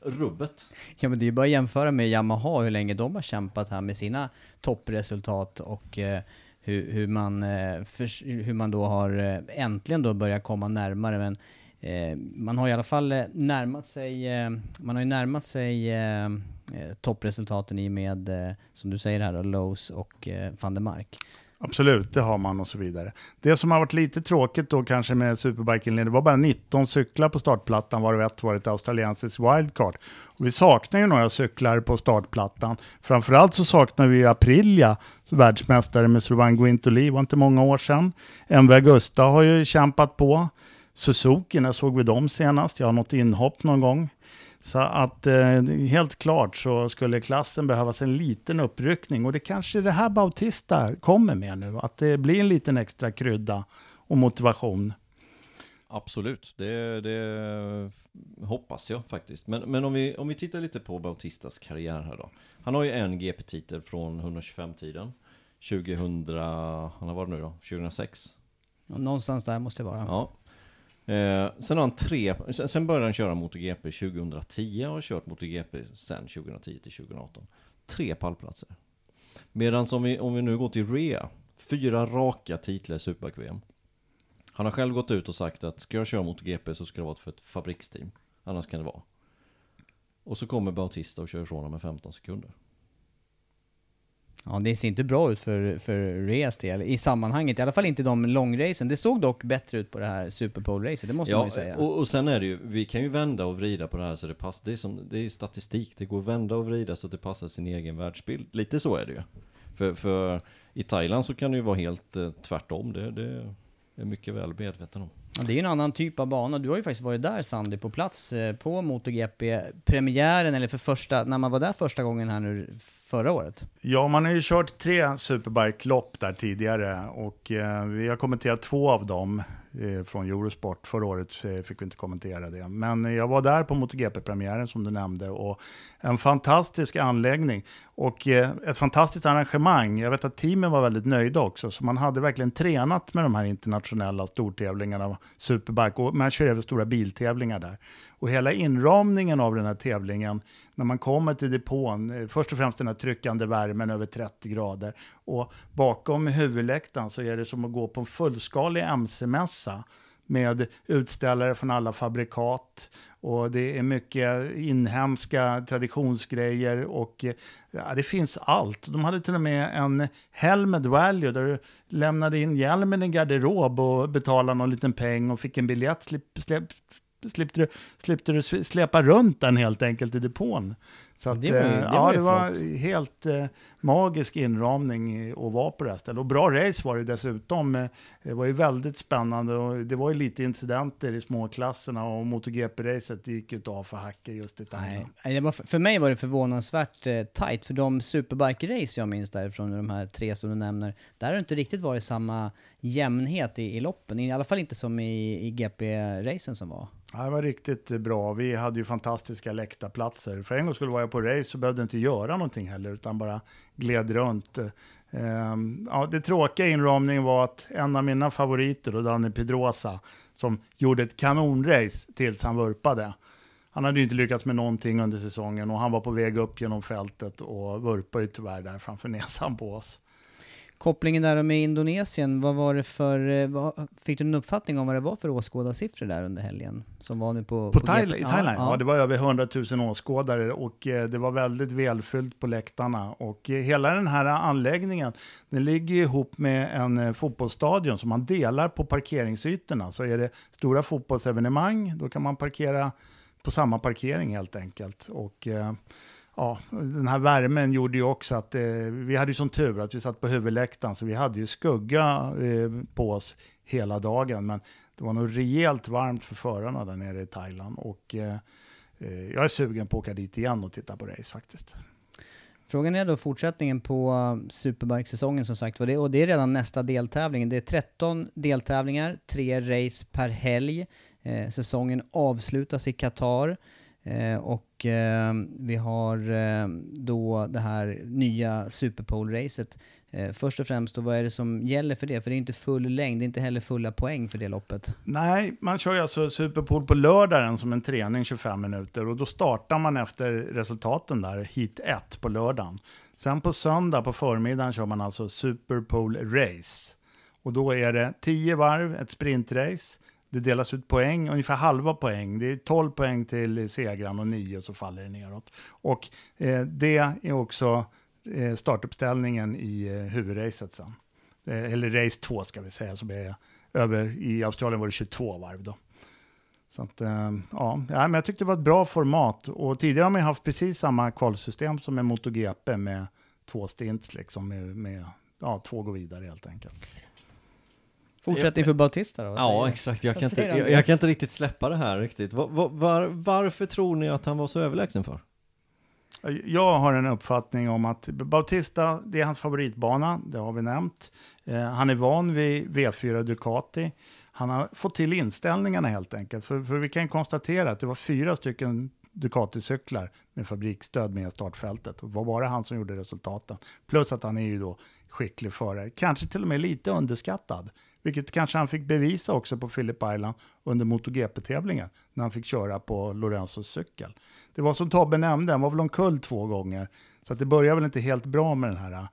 B: rubbet.
A: Ja men det är ju bara att jämföra med Yamaha, hur länge de har kämpat här med sina toppresultat och eh, hur, hur, man, eh, för, hur man då har eh, äntligen då börjat komma närmare. Men eh, man har i alla fall eh, närmat sig, eh, man har ju närmat sig eh, toppresultaten i och med, eh, som du säger här Lowe's och eh, van der Mark.
C: Absolut, det har man och så vidare. Det som har varit lite tråkigt då kanske med Superbiken, det var bara 19 cyklar på startplattan, varav ett var ett australiensiskt wildcard. Och vi saknar ju några cyklar på startplattan. Framförallt så saknar vi Aprilia, världsmästare med Sylvain Guintoli, var inte många år sedan. MV Augusta har ju kämpat på. Suzuki, när såg vi dem senast? Jag har något inhopp någon gång. Så att eh, helt klart så skulle klassen behövas en liten uppryckning och det kanske det här Bautista kommer med nu, att det blir en liten extra krydda och motivation.
B: Absolut, det, det hoppas jag faktiskt. Men, men om, vi, om vi tittar lite på Bautistas karriär här då. Han har ju en GP-titel från 125-tiden. 2000, han har varit nu då, 2006.
A: Och någonstans där måste det vara.
B: Ja. Eh, sen har han tre, sen, sen började han köra MotoGP 2010 och har kört MotoGP sen 2010 till 2018. Tre pallplatser. Medan om vi, om vi nu går till Rea, fyra raka titlar i Super-VM. Han har själv gått ut och sagt att ska jag köra MotoGP så ska det vara för ett fabriksteam. Annars kan det vara. Och så kommer Bautista och kör ifrån honom med 15 sekunder.
A: Ja, det ser inte bra ut för, för Reas del i sammanhanget. I alla fall inte de långracen. Det såg dock bättre ut på det här Super Bowl-racet, det måste man ju säga.
B: Och, och sen är det ju, vi kan ju vända och vrida på det här så det passar. Det är, som, det är statistik, det går att vända och vrida så att det passar sin egen världsbild. Lite så är det ju. För, för i Thailand så kan det ju vara helt eh, tvärtom. Det, det är mycket väl medveten om.
A: Ja, det är ju en annan typ av bana. Du har ju faktiskt varit där Sandy, på plats eh, på MotoGP. Premiären, eller för första, när man var där första gången här nu förra året.
C: Ja, man har ju kört tre Superbike-lopp där tidigare och eh, vi har kommenterat två av dem Eh, från Eurosport. Förra året eh, fick vi inte kommentera det. Men eh, jag var där på MotoGP-premiären som du nämnde och en fantastisk anläggning och ett fantastiskt arrangemang. Jag vet att teamen var väldigt nöjda också, så man hade verkligen tränat med de här internationella stortävlingarna, Superbike, och man kör även stora biltävlingar där. Och hela inramningen av den här tävlingen, när man kommer till depån, eh, först och främst den här tryckande värmen över 30 grader, och bakom huvudläktaren så är det som att gå på en fullskalig MC-mässa med utställare från alla fabrikat och det är mycket inhemska traditionsgrejer och eh, ja, det finns allt. De hade till och med en Helmed value där du lämnade in hjälmen i garderob och betalade någon liten peng och fick en biljett. Slipte, du, slipte du släpa runt den helt enkelt i depån. Så att,
A: Det var
C: eh,
A: det
C: ja,
A: var
C: det var
A: flott.
C: helt eh, magisk inramning att vara på det här stället. Och bra race var det dessutom. Eh, Det var ju väldigt spännande och det var ju lite incidenter i småklasserna och MotoGP-racet gick ju inte av för hacker just i
A: nej, det var, för mig var det förvånansvärt eh, tight, för de Superbike-race jag minns därifrån, de här tre som du nämner, där har det inte riktigt varit samma jämnhet i, i loppen, i alla fall inte som i, i GP-racen som var.
C: Det var riktigt bra. Vi hade ju fantastiska läktarplatser. För en gång skulle vara jag på race så behövde jag inte göra någonting heller, utan bara gled runt. Ehm, ja, det tråkiga i inramningen var att en av mina favoriter, och Danny Pedrosa, som gjorde ett kanonrace tills han vurpade. Han hade ju inte lyckats med någonting under säsongen och han var på väg upp genom fältet och vurpade ju tyvärr där framför näsan på oss.
A: Kopplingen där med Indonesien, vad var det för, eh, vad, fick du en uppfattning om vad det var för åskådarsiffror där under helgen? Som var nu på...
C: På,
A: på
C: Thailand, I Thailand, ja,
A: ja.
C: det var över 100 000 åskådare och eh, det var väldigt välfyllt på läktarna. Och eh, hela den här anläggningen, den ligger ihop med en fotbollsstadion som man delar på parkeringsytorna. Så är det stora fotbollsevenemang, då kan man parkera på samma parkering helt enkelt. Och ja, den här värmen gjorde ju också att eh, vi hade ju sån tur att vi satt på huvudläktaren så vi hade ju skugga eh, på oss hela dagen. Men det var nog rejält varmt för förarna där nere i Thailand och eh, eh jag är sugen på att åka dit igen och titta på race faktiskt.
A: Frågan är då fortsättningen på Superbike-säsongen som sagt det, och det är redan nästa deltävling. Det är 13 deltävlingar, tre race per helg. Eh, säsongen avslutas i Qatar. Eh, och eh, vi har eh, då det här nya Superpole-racet. Eh, först och främst då, vad är det som gäller för det? För det är inte full längd, det är inte heller fulla poäng för det loppet.
C: Nej, man kör ju alltså Superpool på lördagen som en träning 25 minuter och då startar man efter resultaten där, hit 1 på lördagen. Sen på söndag på förmiddagen kör man alltså Superpool Race. Och då är det 10 varv, ett sprintrace. Det delas ut poäng, ungefär halva poäng. Det är 12 poäng till segran och 9 så faller det neråt. Och eh, det är också eh, startuppställningen i eh, huvudracet sen. Eh, eller race 2 ska vi säga, som är över, i Australien var det 22 varv då. Så att, eh, ja, ja, men jag tyckte det var ett bra format. Och tidigare har man haft precis samma kvalsystem som med MotoGP med två stints, liksom, med, med ja, två går vidare helt enkelt.
A: Fortsättning för Bautista då?
B: Ja, exakt. Jag kan, inte, jag, jag kan inte riktigt släppa det här riktigt. Var, var, var, varför tror ni att han var så överlägsen för?
C: Jag har en uppfattning om att Bautista, det är hans favoritbana, det har vi nämnt. Eh, han är van vid V4 Ducati. Han har fått till inställningarna helt enkelt. För, för vi kan konstatera att det var fyra stycken Ducati-cyklar med fabriksstöd med i startfältet. Och vad var det han som gjorde resultaten? Plus att han är ju då skicklig förare. Kanske till och med lite underskattad. Vilket kanske han fick bevisa också på Phillip Island under MotoGP-tävlingen. När han fick köra på Lorenzos cykel. Det var som Tobbe nämnde, han var väl omkull två gånger. Så att det började väl inte helt bra med den här äh,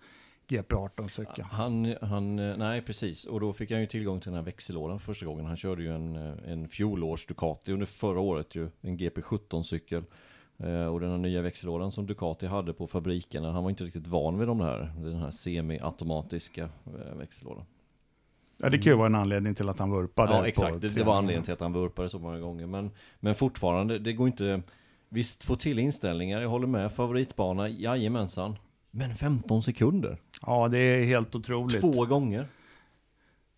C: GP18-cykeln.
B: Han, han, eh, nej precis, och då fick han ju tillgång till den här växellådan första gången. Han körde ju en, eh, en fjolårs Ducati under förra året ju, en GP17-cykel. Eh, och den här nya växellådan som Ducati hade på fabrikerna, han var inte riktigt van vid de här, den här semi-automatiska växellådan.
C: Ja, det kan ju vara en anledning till att han vurpade.
B: Ja exakt, det, det var anledningen till att han vurpade så många gånger. Men, men fortfarande, det går inte... Visst, få till inställningar, jag håller med. Favoritbana, jajamensan. Men 15 sekunder?
C: Ja, det är helt otroligt.
B: Två gånger?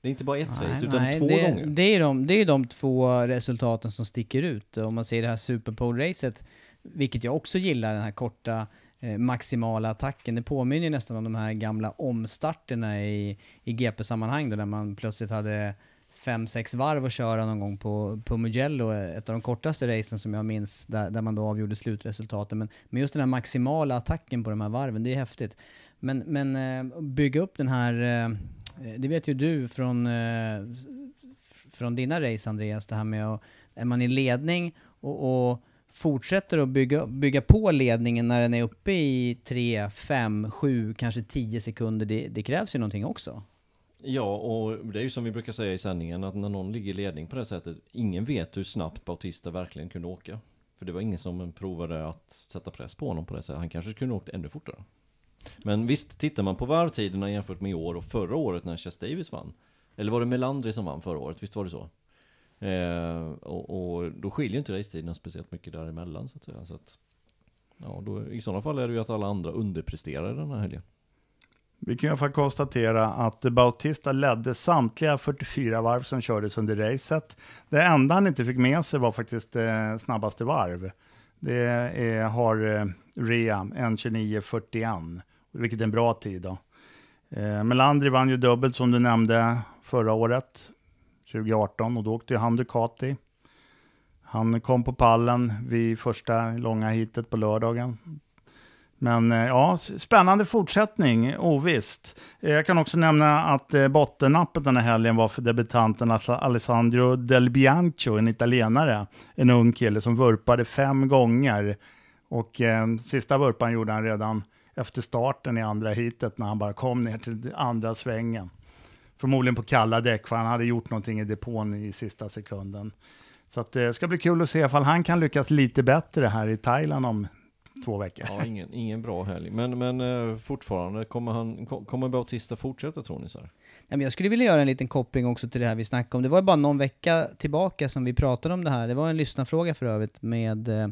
B: Det är inte bara ett race, utan två
A: det,
B: gånger.
A: Det är, de, det är de två resultaten som sticker ut. Om man ser det här Superpole-racet, vilket jag också gillar, den här korta Eh, maximala attacken. Det påminner ju nästan om de här gamla omstarterna i, i GP-sammanhang där man plötsligt hade fem sex varv att köra någon gång på, på Mugello, eh, ett av de kortaste racen som jag minns, där, där man då avgjorde slutresultaten. Men, men just den här maximala attacken på de här varven, det är häftigt. Men, men eh, bygga upp den här, det vet ju du från, från dina race Andreas, det här med att, är man i ledning och, och fortsätter att bygga, bygga på ledningen när den är uppe i 3, 5, 7, kanske 10 sekunder, det, det krävs ju någonting också.
B: Ja, och det är ju som vi brukar säga i sändningen, att när någon ligger i ledning på det sättet, ingen vet hur snabbt Bautista verkligen kunde åka. För det var ingen som provade att sätta press på honom på det sättet. Han kanske kunde åkt ännu fortare. Men visst, tittar man på varvtiderna jämfört med i år och förra året när Chess Davis vann. Eller var det Melandri som vann förra året? Visst var det så? Eh, och, och då skiljer inte racetiderna speciellt mycket däremellan så att säga. Så att, ja, då, I sådana fall är det ju att alla andra underpresterar den här helgen.
C: Vi kan i alla fall konstatera att Bautista ledde samtliga 44 varv som kördes under racet. Det enda han inte fick med sig var faktiskt eh, snabbaste varv. Det är, har eh, Rea 1.29.41, vilket är en bra tid. Då. Eh, Melandri vann ju dubbelt som du nämnde förra året, 2018, och då åkte ju han Ducati. Han kom på pallen vid första långa hitet på lördagen. Men eh, ja, spännande fortsättning, ovisst. Eh, jag kan också nämna att eh, bottennappet den här helgen var för debutanten Alessandro Del Bianco, en italienare. En ung kille som vurpade fem gånger. Och eh, sista vurpan gjorde han redan efter starten i andra heatet när han bara kom ner till andra svängen. Förmodligen på kalla däck, för han hade gjort någonting i depån i sista sekunden. Så att, eh, det ska bli kul att se ifall han kan lyckas lite bättre här i Thailand om två veckor.
B: Ja, ingen, ingen bra helg. Men, men eh, fortfarande, kommer, han, kommer Bautista fortsätta tror ni? Så här?
A: Jag skulle vilja göra en liten koppling också till det här vi snackade om. Det var ju bara någon vecka tillbaka som vi pratade om det här. Det var en lyssnarfråga för övrigt med eh,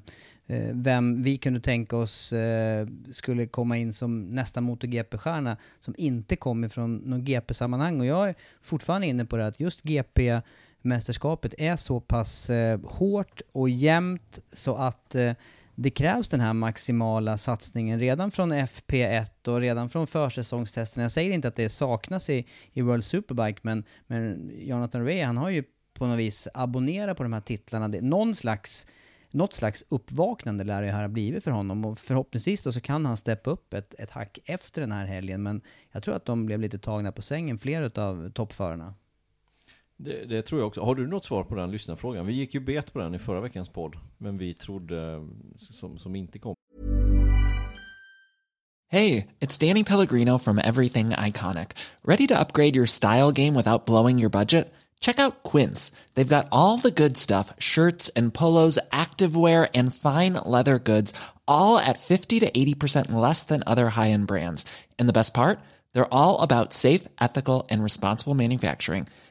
A: eh, vem vi kunde tänka oss eh, skulle komma in som nästa MotoGP-stjärna som inte kommer från någon GP-sammanhang. Och jag är fortfarande inne på det att just GP-mästerskapet är så pass eh, hårt och jämnt så att eh, det krävs den här maximala satsningen redan från FP1 och redan från försäsongstesterna. Jag säger inte att det saknas i, i World Superbike, men, men Jonathan Ray, han har ju på något vis abonnerat på de här titlarna. Det, någon slags, något slags uppvaknande lär det här ha blivit för honom och förhoppningsvis då så kan han steppa upp ett, ett hack efter den här helgen, men jag tror att de blev lite tagna på sängen, flera av toppförarna.
B: Det, det tror jag också. Har du något svar på den lyssnarfrågan? Vi gick ju bet på den i förra veckans podd, men vi trodde eh, som, som inte kom.
D: Hey, it's Danny Pellegrino from Everything Iconic. Ready to upgrade your style game without blowing your budget? Check out Quince. They've got all the good stuff shirts and polos, activewear, and fine leather goods, all at 50 to 80% less than other high end brands. And the best part? They're all about safe, ethical, and responsible manufacturing.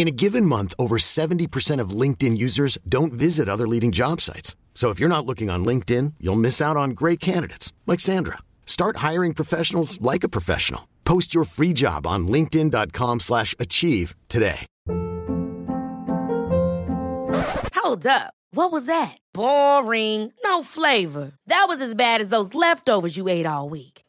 E: In a given month, over 70% of LinkedIn users don't visit other leading job sites. So if you're not looking on LinkedIn, you'll miss out on great candidates like Sandra. Start hiring professionals like a professional. Post your free job on linkedin.com/achieve today.
F: Hold up. What was that? Boring. No flavor. That was as bad as those leftovers you ate all week.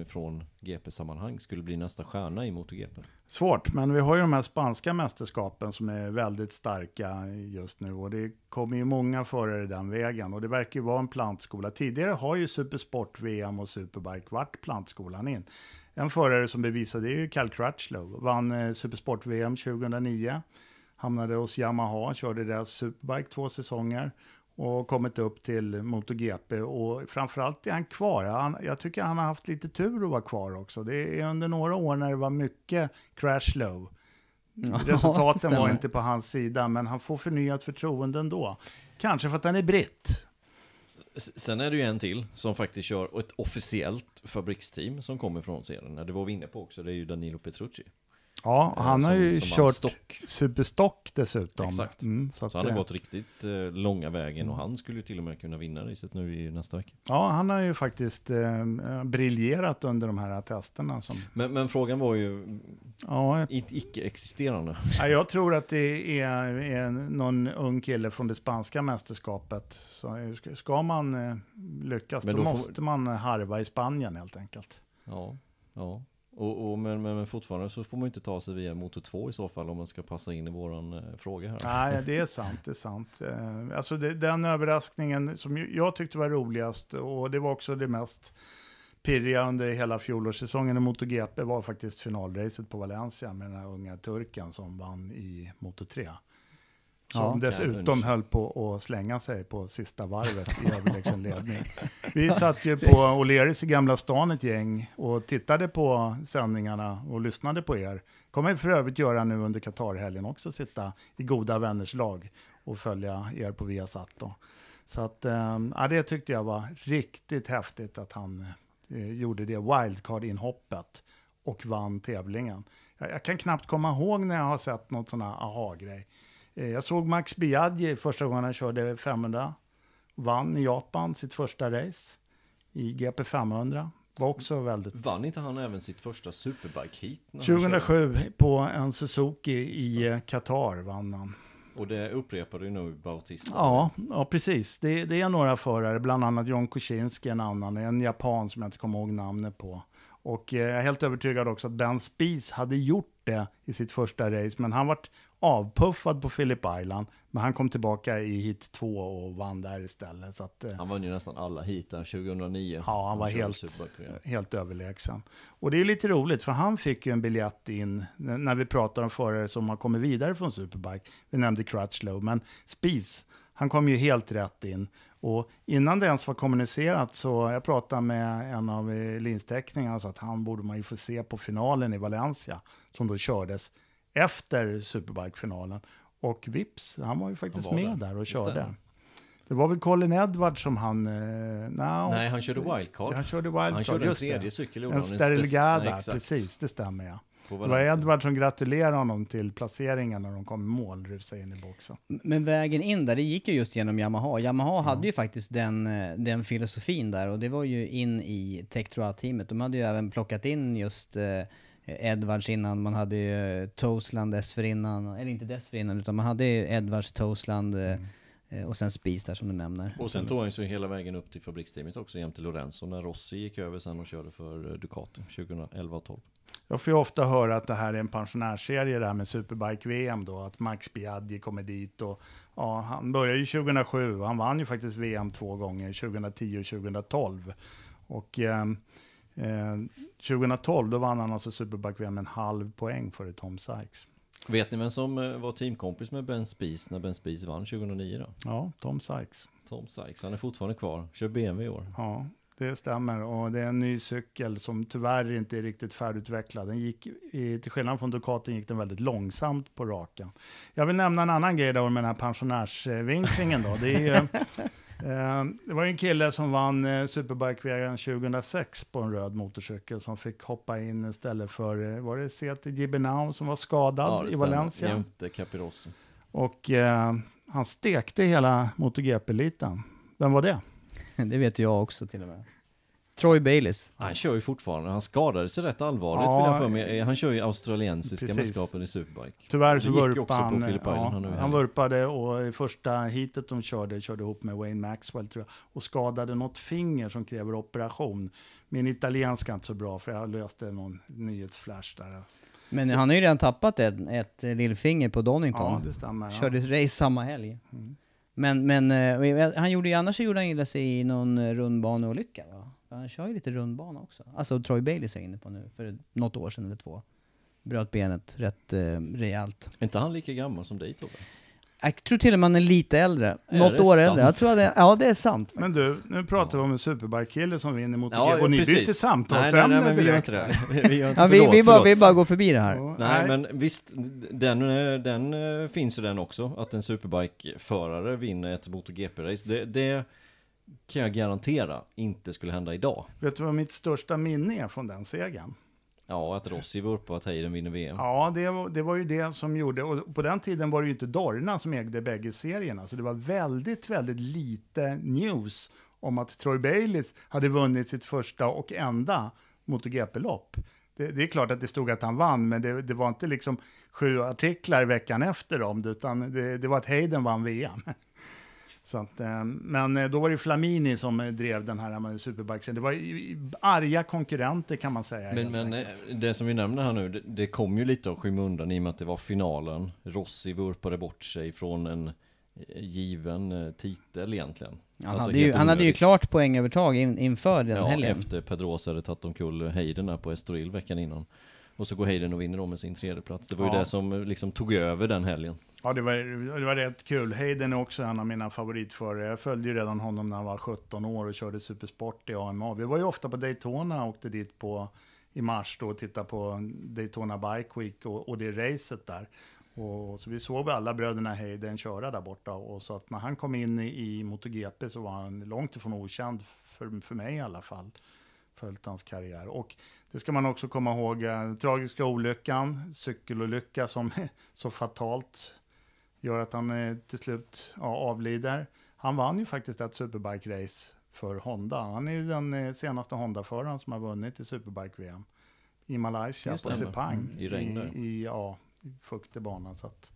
B: ifrån GP-sammanhang skulle bli nästa stjärna i MotoGP.
C: Svårt, men vi har ju de här spanska mästerskapen som är väldigt starka just nu och det kommer ju många förare den vägen och det verkar ju vara en plantskola. Tidigare har ju Supersport, VM och Superbike varit plantskolan in. En förare som bevisade det är ju Cal Crutchlow, vann eh, Supersport-VM 2009, hamnade hos Yamaha, körde deras Superbike två säsonger och kommit upp till MotoGP och framförallt är han kvar. Han, jag tycker han har haft lite tur att vara kvar också. Det är under några år när det var mycket crash low. *laughs* Resultaten
A: stämmer.
C: var inte på hans sida, men han får förnyat förtroende ändå. Kanske för att han är britt.
B: Sen är det ju en till som faktiskt kör ett officiellt fabriksteam som kommer från serien. Det var vi inne på också, det är ju Danilo Petrucci.
C: Ja,
B: Eh,
C: han har ju kört
B: stock.
C: superstock dessutom.
B: Exakt.
C: Mm, så
B: Så han har gått riktigt eh, långa vägen och han skulle ju till och med kunna vinna racet nu i nästa vecka.
C: Ja, han har ju faktiskt eh, briljerat under de här testerna. Som,
B: Men, men frågan var ju
C: ja,
B: i- icke-existerande.
C: Ja, jag tror att det är, är någon ung kille från det spanska mästerskapet. Så ska- man eh, lyckas,
B: Men
C: då,
B: då får-
C: måste man harva i Spanien helt enkelt.
B: Ja, ja. Och, och, men, men, men fortfarande så får man ju inte ta sig via motor 2 i så fall om man ska passa in i våran eh, fråga här.
C: Nej, det är sant, det är sant. Eh, Alltså det, den överraskningen som jag tyckte var roligast och det var också det mest pirriga under hela fjolårssäsongen i MotoGP var faktiskt finalracet på Valencia med den här unga turken som vann i Moto 3. Som
B: Ja,
C: dessutom höll på att slänga sig på sista varvet i *laughs* överlägsen ledning. Vi satt ju på O'Learys i Gamla stan ett gäng och tittade på sändningarna och lyssnade på er. kommer vi för övrigt göra nu under Qatarhelgen också, sitta i goda vänners lag och följa er på Viasat då. Så att, eh, ja, det tyckte jag var riktigt häftigt att han eh, gjorde det wildcard-inhoppet och vann tävlingen. Jag, jag, kan knappt komma ihåg när jag har sett något sån här aha-grej. Eh, jag såg Max Biaggi första gången han körde 500. Vann i Japan sitt första race i GP 500. Var också väldigt...
B: Vann inte han även sitt första superbike-heat?
C: 2007 på en Suzuki i eh, Qatar vann han.
B: Och det upprepade ju nu Bautista.
C: Ja, ja precis. Det, det, är några förare, bland annat John Kuczynski, en annan, en japan som jag inte kommer ihåg namnet på. Och eh, jag är helt övertygad också att Ben Spies hade gjort det i sitt första race, men han vart avpuffad på Phillip Island. Men han kom tillbaka i hit 2 och vann där istället. Så att, eh,
B: han vann ju nästan alla hit där 2009.
C: Ja, han var helt, helt överlägsen. Och det är lite roligt, för han fick ju en biljett in, när vi pratar om förare som har kommit vidare från Superbike. Vi nämnde Crutchlow, men Spies, han kom ju helt rätt in. Och innan det ens var kommunicerat så jag pratade med en av linsteckningarna och sa att han borde man ju få se på finalen i Valencia som då kördes efter Superbike-finalen. Och vips, han var ju faktiskt var med där, där och körde. Det var väl Colin Edwards som han... Eh,
B: no, Nej, han körde wildcard.
C: Han körde wildcard,
B: Han körde en tredje cykel.
C: En Sterilgada, precis, det stämmer ja. Det var Edward som gratulerade honom till placeringen när de kom i mål, rusade in i boxen.
A: Men vägen in där, det gick ju just genom Yamaha. Yamaha mm. hade ju faktiskt den, eh, den filosofin där och det var ju in i Tektroa-teamet. De hade ju även plockat in just eh, Edwards innan, man hade ju eh, Tosland dessförinnan, eller inte dessförinnan, utan man hade ju Edwards, Tosland eh, mm. och sen Spies där som du nämner.
B: Och sen tog han sig hela vägen upp till fabriksteamet också jämte Lorenzo när Rossi gick över sen och körde för Ducati 2011 och 12.
C: Jag får ju ofta höra att det här är en pensionärsserie det här med Superbike-VM då, att Max Biaggi kommer dit och ja, han började ju 2007 och han vann ju faktiskt VM två gånger, 2010 och 2012. Och eh, 2012 då vann han alltså Superbike-VM med en halv poäng före Tom Sykes.
B: Vet ni vem som eh, var teamkompis med Ben Spies när Ben Spies vann 2009 då?
C: Ja, Tom Sykes.
B: Tom Sykes, han är fortfarande kvar, kör BMW i år.
C: Ja, det stämmer. Och det är en ny cykel som tyvärr inte är riktigt färdigutvecklad. Den gick, till skillnad från Ducatin gick den väldigt långsamt på raken. Jag vill nämna en annan grej då med den här pensionärsvinklingen då. Det, är eh, *laughs* det var en kille som vann eh, Superbike-VM 2006 på en röd motorcykel som fick hoppa in istället för, eh, var det Seti Gibernau som var skadad ja, i Valencia?
B: jämte Capirossi.
C: Och eh, han stekte hela MotoGP-eliten. Vem var det? *laughs*
A: det vet jag också till och med. Troy Bayliss.
B: Han kör ju fortfarande, han skadade sig rätt allvarligt ja, vill jag för mig. Han kör ju australiensiska precis. mästerskapen i Superbike.
C: Tyvärr så vurpade han. Ja, han vurpade och i första heatet de körde, körde ihop med Wayne Maxwell tror jag, och skadade något finger som kräver operation. Min italienska är inte så bra för jag löste någon nyhetsflash där.
A: Men så. han har ju redan tappat ett, ett lillfinger på Donington.
C: Ja, det stämmer.
A: Körde ja. race samma helg. Mm. Men, men eh, han gjorde ju, annars så gjorde han illa sig i någon eh, rundbaneolycka va? Han kör ju lite rundbana också. Alltså Troy Bailey är inne på nu, för något år sedan eller två. Bröt benet rätt eh, rejält.
B: Är inte han lika gammal som dig Tobbe?
A: Jag tror till och med han är lite äldre. Är Något år sant? äldre. Jag tror att det, ja, det är sant.
C: Men du, nu pratar vi om en superbike-kille som vinner mot ja, och ni byter samtalsämne
B: nej, nej, nej, men vi gör inte det. *laughs*
A: Vi, gör inte, ja, vi, vi, bara, vi bara går förbi det här.
B: Oh, nej, nej, men visst, den, den eh, finns ju den också, att en superbike-förare vinner ett MotoGP-race. Det, det kan jag garantera inte skulle hända idag.
C: Vet du vad mitt största minne är från den segern?
B: Ja, att Rossi och att Hayden vinner VM.
C: Ja, det var, det var ju det som gjorde, och på den tiden var det ju inte Dorna som ägde bägge serierna, så det var väldigt, väldigt lite news om att Troy Bayliss hade vunnit sitt första och enda MotoGP-lopp. Det, det, är klart att det stod att han vann, men det, det var inte liksom sju artiklar veckan efter om det, utan det, det var att Hayden vann VM. Så att, eh, men eh, då var det Flamini som eh, drev den här superbikesen. Det var arga konkurrenter kan man säga.
B: Men, men det som vi nämner här nu, det, det kom ju lite av skymundan i och med att det var finalen. Rossi vurpade bort sig från en given titel egentligen.
A: Han, alltså hade, ju, han hade ju klart poängövertag in, inför den ja, helgen.
B: efter Pedrosa hade tagit omkull Heiden på Estoril veckan innan. Och så går Heiden och vinner då med sin tredje plats. Det var ja. ju det som liksom tog över den helgen.
C: Ja, det var, det var rätt kul. Hayden är också en av mina favoritförare. Jag följde ju redan honom när han var 17 år och körde supersport i AMA. Vi var ju ofta på Daytona och åkte dit på, i mars då och tittade på Daytona Bike Week och, och det racet där. Och, så vi såg alla bröderna Hayden köra där borta. Och så att när han kom in i, i MotoGP så var han långt ifrån okänd, för, för mig i alla fall. Följt hans karriär. Och det ska man också komma ihåg, eh, tragiska olyckan, cykelolycka som *laughs* så fatalt gör att han eh, till slut ja, avlider. Han vann ju faktiskt ett Superbike-race för Honda. Han är ju den eh, senaste Honda-föraren som har vunnit i Superbike-VM. I Malaysia, på. Sepang.
B: Mm, i regn.
C: I, i, ja, i fuktig bana. Så att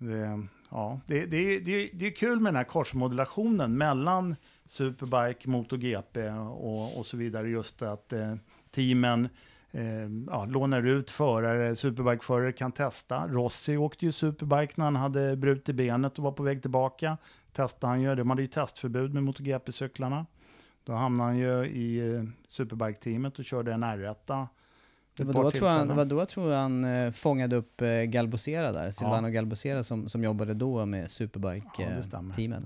C: det, ja, det, det, det, det är kul med den här korsmodulationen mellan Superbike, MotoGP och, och så vidare. Just att eh, teamen eh, ja, lånar ut förare, Superbike-förare kan testa. Rossi åkte ju Superbike när han hade brutit benet och var på väg tillbaka. Testade han ju, de hade ju testförbud med MotoGP-cyklarna. Då hamnade han ju i eh, Superbike-teamet och körde en R1.
A: Det var då, tror jag, det
C: tillfällen.
A: var då jag tror han eh, fångade upp eh, Galbosera där, Silvano
C: Ja.
A: Galbosera som, som jobbade då med
C: Ja.
A: Superbike-teamet.
C: Det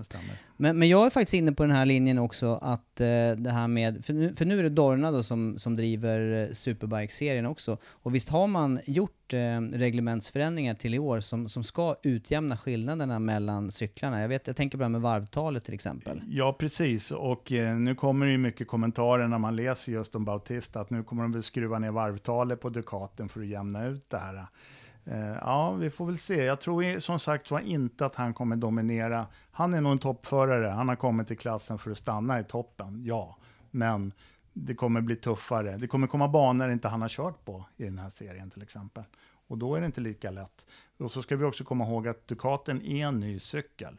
C: stämmer.
A: Men, men jag är faktiskt inne på den här linjen också att eh, det här med, för nu, för nu är det Dorna då som, som driver eh, Superbike-serien också. Och visst har man gjort eh, reglementsförändringar till i år som, som ska utjämna skillnaderna mellan cyklarna? Jag, vet, jag tänker på det här med varvtalet till exempel.
C: Ja, precis. Och eh, nu kommer det ju mycket kommentarer när man läser just om Bautista, att nu kommer de väl skruva ner varvtalet på Ducaten för att jämna ut det här. Eh, ja, vi får väl se. Jag tror som sagt var inte att han kommer dominera. Han är nog en toppförare. Han har kommit till klassen för att stanna i toppen, ja. Men det kommer bli tuffare. Det kommer komma banor inte han har kört på i den här serien till exempel. Och då är det inte lika lätt. Och så ska vi också komma ihåg att Ducaten är en ny cykel.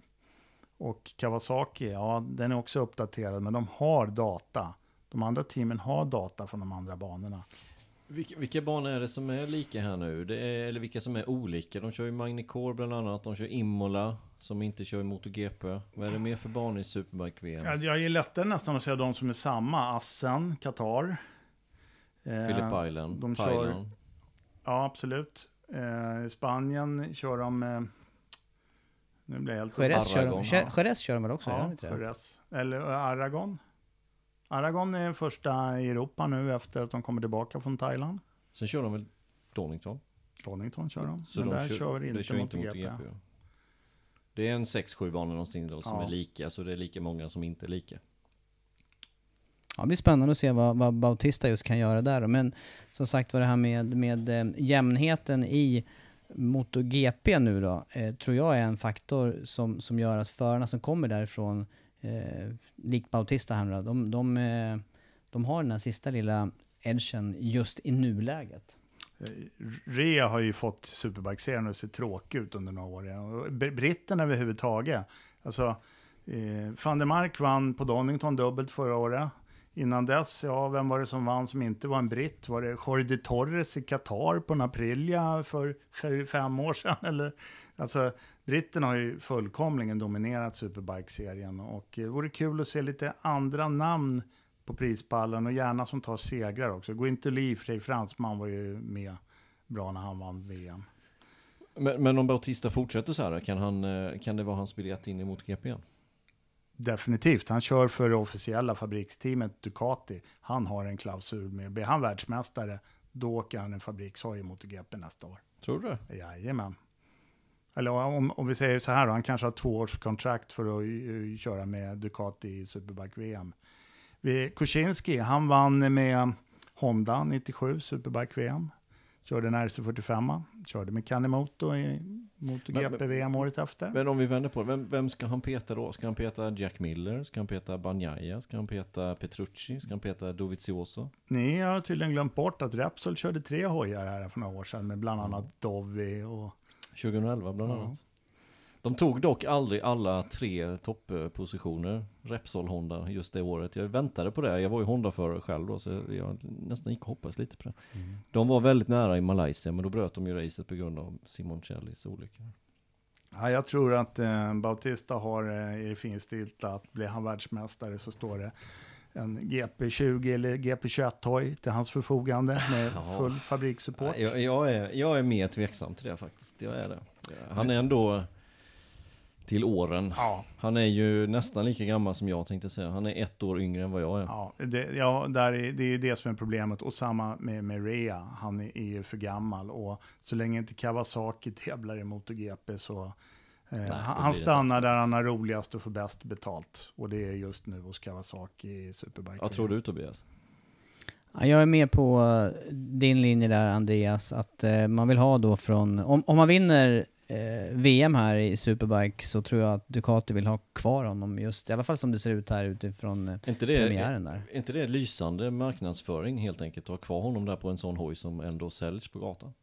C: Och Kawasaki, ja, den är också uppdaterad, men de har data. De andra teamen har data från de andra banorna.
B: Vilka, vilka banor är det som är lika här nu? Det är, eller vilka som är olika? De kör ju Magnicor bland annat, de kör Imola som inte kör i MotoGP. Vad är det mer för banor i Superbike-VM?
C: Ja, jag är lättare nästan att säga de som är samma. Assen, Qatar. Eh,
B: Phillip Island,
C: de kör-
B: Thailand.
C: Ja, absolut. Eh, I Spanien kör de... Eh, nu blir jag helt...
A: Jerez kör, de-
C: ja.
A: Kör de väl också?
C: Ja? Jerez. Eller eh, Aragon. Aragon är den första i Europa nu efter att de kommer tillbaka från Thailand.
B: Sen kör de väl Donington?
C: Donington kör de.
B: Så
C: men
B: de
C: där kör,
B: det
C: inte
B: kör inte
C: MotoGP.
B: MotoGP. ja. Det är en 6-7 banor någonting då som
C: Ja.
B: är lika, så det är lika många som inte är lika.
A: Ja, det blir spännande att se vad, vad Bautista just kan göra där. Men som sagt var det här med, med eh, jämnheten i MotoGP nu då, eh, tror jag är en faktor som, som gör att förarna som kommer därifrån, eh, likt Bautista här nu då, de, de, eh, de har den här sista lilla edgen just i nuläget.
C: Eh, Rea har ju fått Superbike-serien att se tråkig ut under några år. Britten Britterna överhuvudtaget. Alltså, eh, van der Mark vann på Donington dubbelt förra året. Innan dess, ja, vem var det som vann som inte var en britt? Var det Jorge de Torres i Qatar på en Aprilia för, för fem år sedan? *laughs* Eller, alltså, britterna har ju fullkomligen dominerat Superbike-serien. Och eh, det vore kul att se lite andra namn på prispallen och gärna som tar segrar också. Guintoli, för sig fransman, var ju med bra när han vann VM.
B: Men, men om Bautista fortsätter så här, kan, han, eh, kan det vara hans biljett in i MotoGP?
C: Definitivt. Han kör för det officiella fabriksteamet Ducati. Han har en klausul med. Blir han världsmästare, då åker han en fabrikshoj mot GP nästa år.
B: Tror du?
C: Jajamän. Eller om, om vi säger så här då, han kanske har två års kontrakt för att uh, köra med Ducati i Superbike-VM. Kuczynski, han vann med Honda 97 Superbike-VM. Körde en RC45, körde med Kanemoto i MotoGP-VM året efter.
B: Men om vi vänder på det, vem, vem ska han peta då? Ska han peta Jack Miller? Ska han peta Bagnaia? Ska han peta Petrucci? Ska han peta Dovizioso?
C: Ni har tydligen glömt bort att Repsol körde tre hojar här för några år sedan med bland annat Dovi och...
B: 2011 bland
C: Ja.
B: annat. De tog dock aldrig alla tre topppositioner, Repsol Honda, just det året. Jag väntade på det, jag var ju Honda-förare själv då, så jag nästan gick och hoppades lite på det.
C: Mm.
B: De var väldigt nära i Malaysia, men då bröt de ju racet på grund av Simon Chellis olycka.
C: Ja, jag tror att eh, Bautista har eh, i det finstilt att blir han världsmästare så står det en GP20 eller GP21-hoj till hans förfogande med
B: Ja.
C: full fabrikssupport.
B: Jag, jag, är, jag är mer tveksam till det faktiskt, jag är det. Han är ändå till åren.
C: Ja.
B: Han är ju nästan lika gammal som jag tänkte säga. Han är ett år yngre än vad jag är.
C: Ja, det, ja där är, det är ju det som är problemet. Och samma med, med Rea. Han är, är ju för gammal. Och så länge inte Kawasaki tävlar i MotoGP så eh,
B: det
C: han, stannar där han har roligast och får bäst betalt. Och det är just nu hos Kawasaki i Superbike.
B: Vad tror du Tobias?
A: Ja, jag är med på eh, din linje där Andreas, att eh, man vill ha då från, om, om man vinner VM här i Superbike så tror jag att Ducati vill ha kvar honom just, i alla fall som det ser ut här utifrån
B: inte det,
A: premiären där.
B: är inte det lysande marknadsföring helt enkelt? Att ha kvar honom där på en sån hoj som ändå säljs på gatan?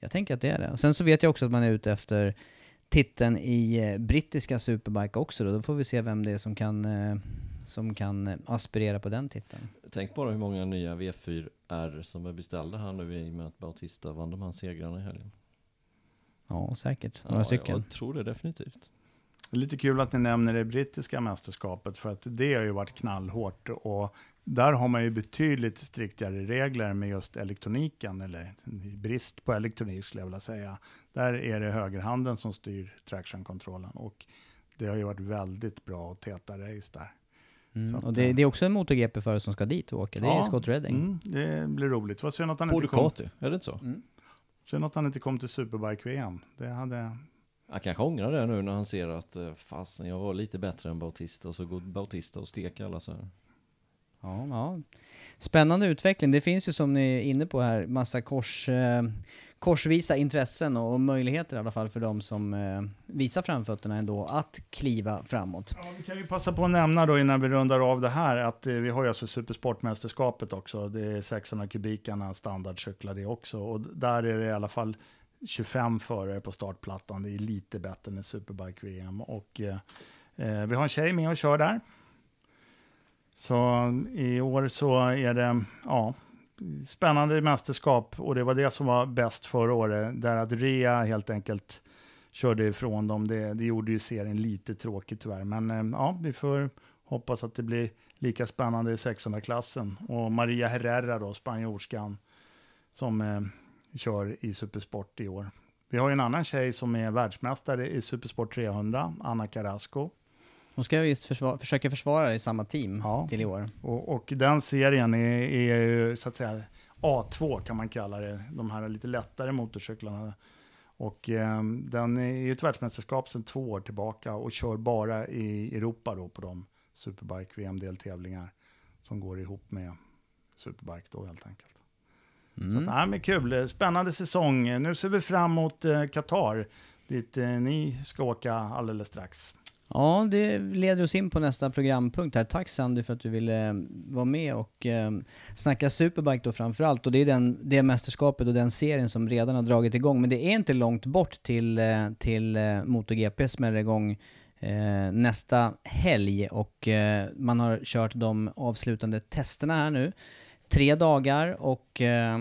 A: Jag tänker att det är det. Sen så vet jag också att man är ute efter titeln i eh, brittiska Superbike också då. Då får vi se vem det är som kan, eh, som kan eh, aspirera på den titeln.
B: Tänk bara hur många nya V4R som är beställda här nu i och med att Bautista vann de här segrarna i helgen.
A: Ja, säkert. Några
B: Ja,
A: stycken.
B: Jag tror det definitivt.
C: Lite kul att ni nämner det brittiska mästerskapet, för att det har ju varit knallhårt. Och där har man ju betydligt striktare regler med just elektroniken, eller brist på elektronik skulle jag vilja säga. Där är det högerhanden som styr traction-kontrollen. Och det har ju varit väldigt bra och täta race där.
A: Mm.
C: Att,
A: Och det,
C: eh,
A: det är också en MotoGP-förare som ska dit och åka. Det är
C: Ja,
A: Scott Redding.
C: Mm, det blir roligt. Vad synd att han
B: På
C: inte kom,
B: är det inte så?
A: Mm.
C: synd att han inte kom till Superbike-VM. Det hade...
B: Han kanske ångrar det nu när han ser att eh, fasen jag var lite bättre än Bautista och så går Bautista och steker alla så här.
A: Ja, ja. Spännande utveckling. Det finns ju som ni är inne på här massa kors, eh, korsvisa intressen och möjligheter i alla fall för de som eh, visar framfötterna ändå att kliva framåt.
C: Ja, vi kan ju passa på att nämna då innan vi rundar av det här att eh, vi har ju alltså Supersportmästerskapet också. Det är 600 kubikarna standardcyklar det också. Och där är det i alla fall 25 förare på startplattan. Det är lite bättre än Superbike-VM. Och eh, eh, vi har en tjej med och kör där. Så i år så är det, ja, spännande mästerskap. Och det var det som var bäst förra året. Där att Rea helt enkelt körde ifrån dem. Det, det gjorde ju serien lite tråkigt tyvärr. Men eh, ja, vi får hoppas att det blir lika spännande i 600-klassen. Och Maria Herrera då, spanjorskan, som eh, kör i Supersport i år. Vi har ju en annan tjej som är världsmästare i Supersport 300, Anna Carrasco.
A: Hon ska visst försvara, försöka försvara i samma team
C: Ja.
A: till i år.
C: Och, och den serien är, är ju så att säga A2 kan man kalla det, de här lite lättare motorcyklarna. Och eh, den är ju ett världsmästerskap sedan två år tillbaka och kör bara i Europa då på de Superbike VM-deltävlingar som går ihop med Superbike då helt enkelt. Så
A: Mm.
C: att, nej, men kul, spännande säsong. Nu ser vi fram emot eh, Qatar, dit eh, ni ska åka alldeles strax.
A: Ja, det leder oss in på nästa programpunkt här. Tack Sandy för att du ville eh, vara med och eh, snacka Superbike då framförallt. Och det är den, det mästerskapet och den serien som redan har dragit igång. Men det är inte långt bort till, eh, till eh, MotoGP smäller igång eh, nästa helg. Och eh, man har kört de avslutande testerna här nu. Tre dagar och eh,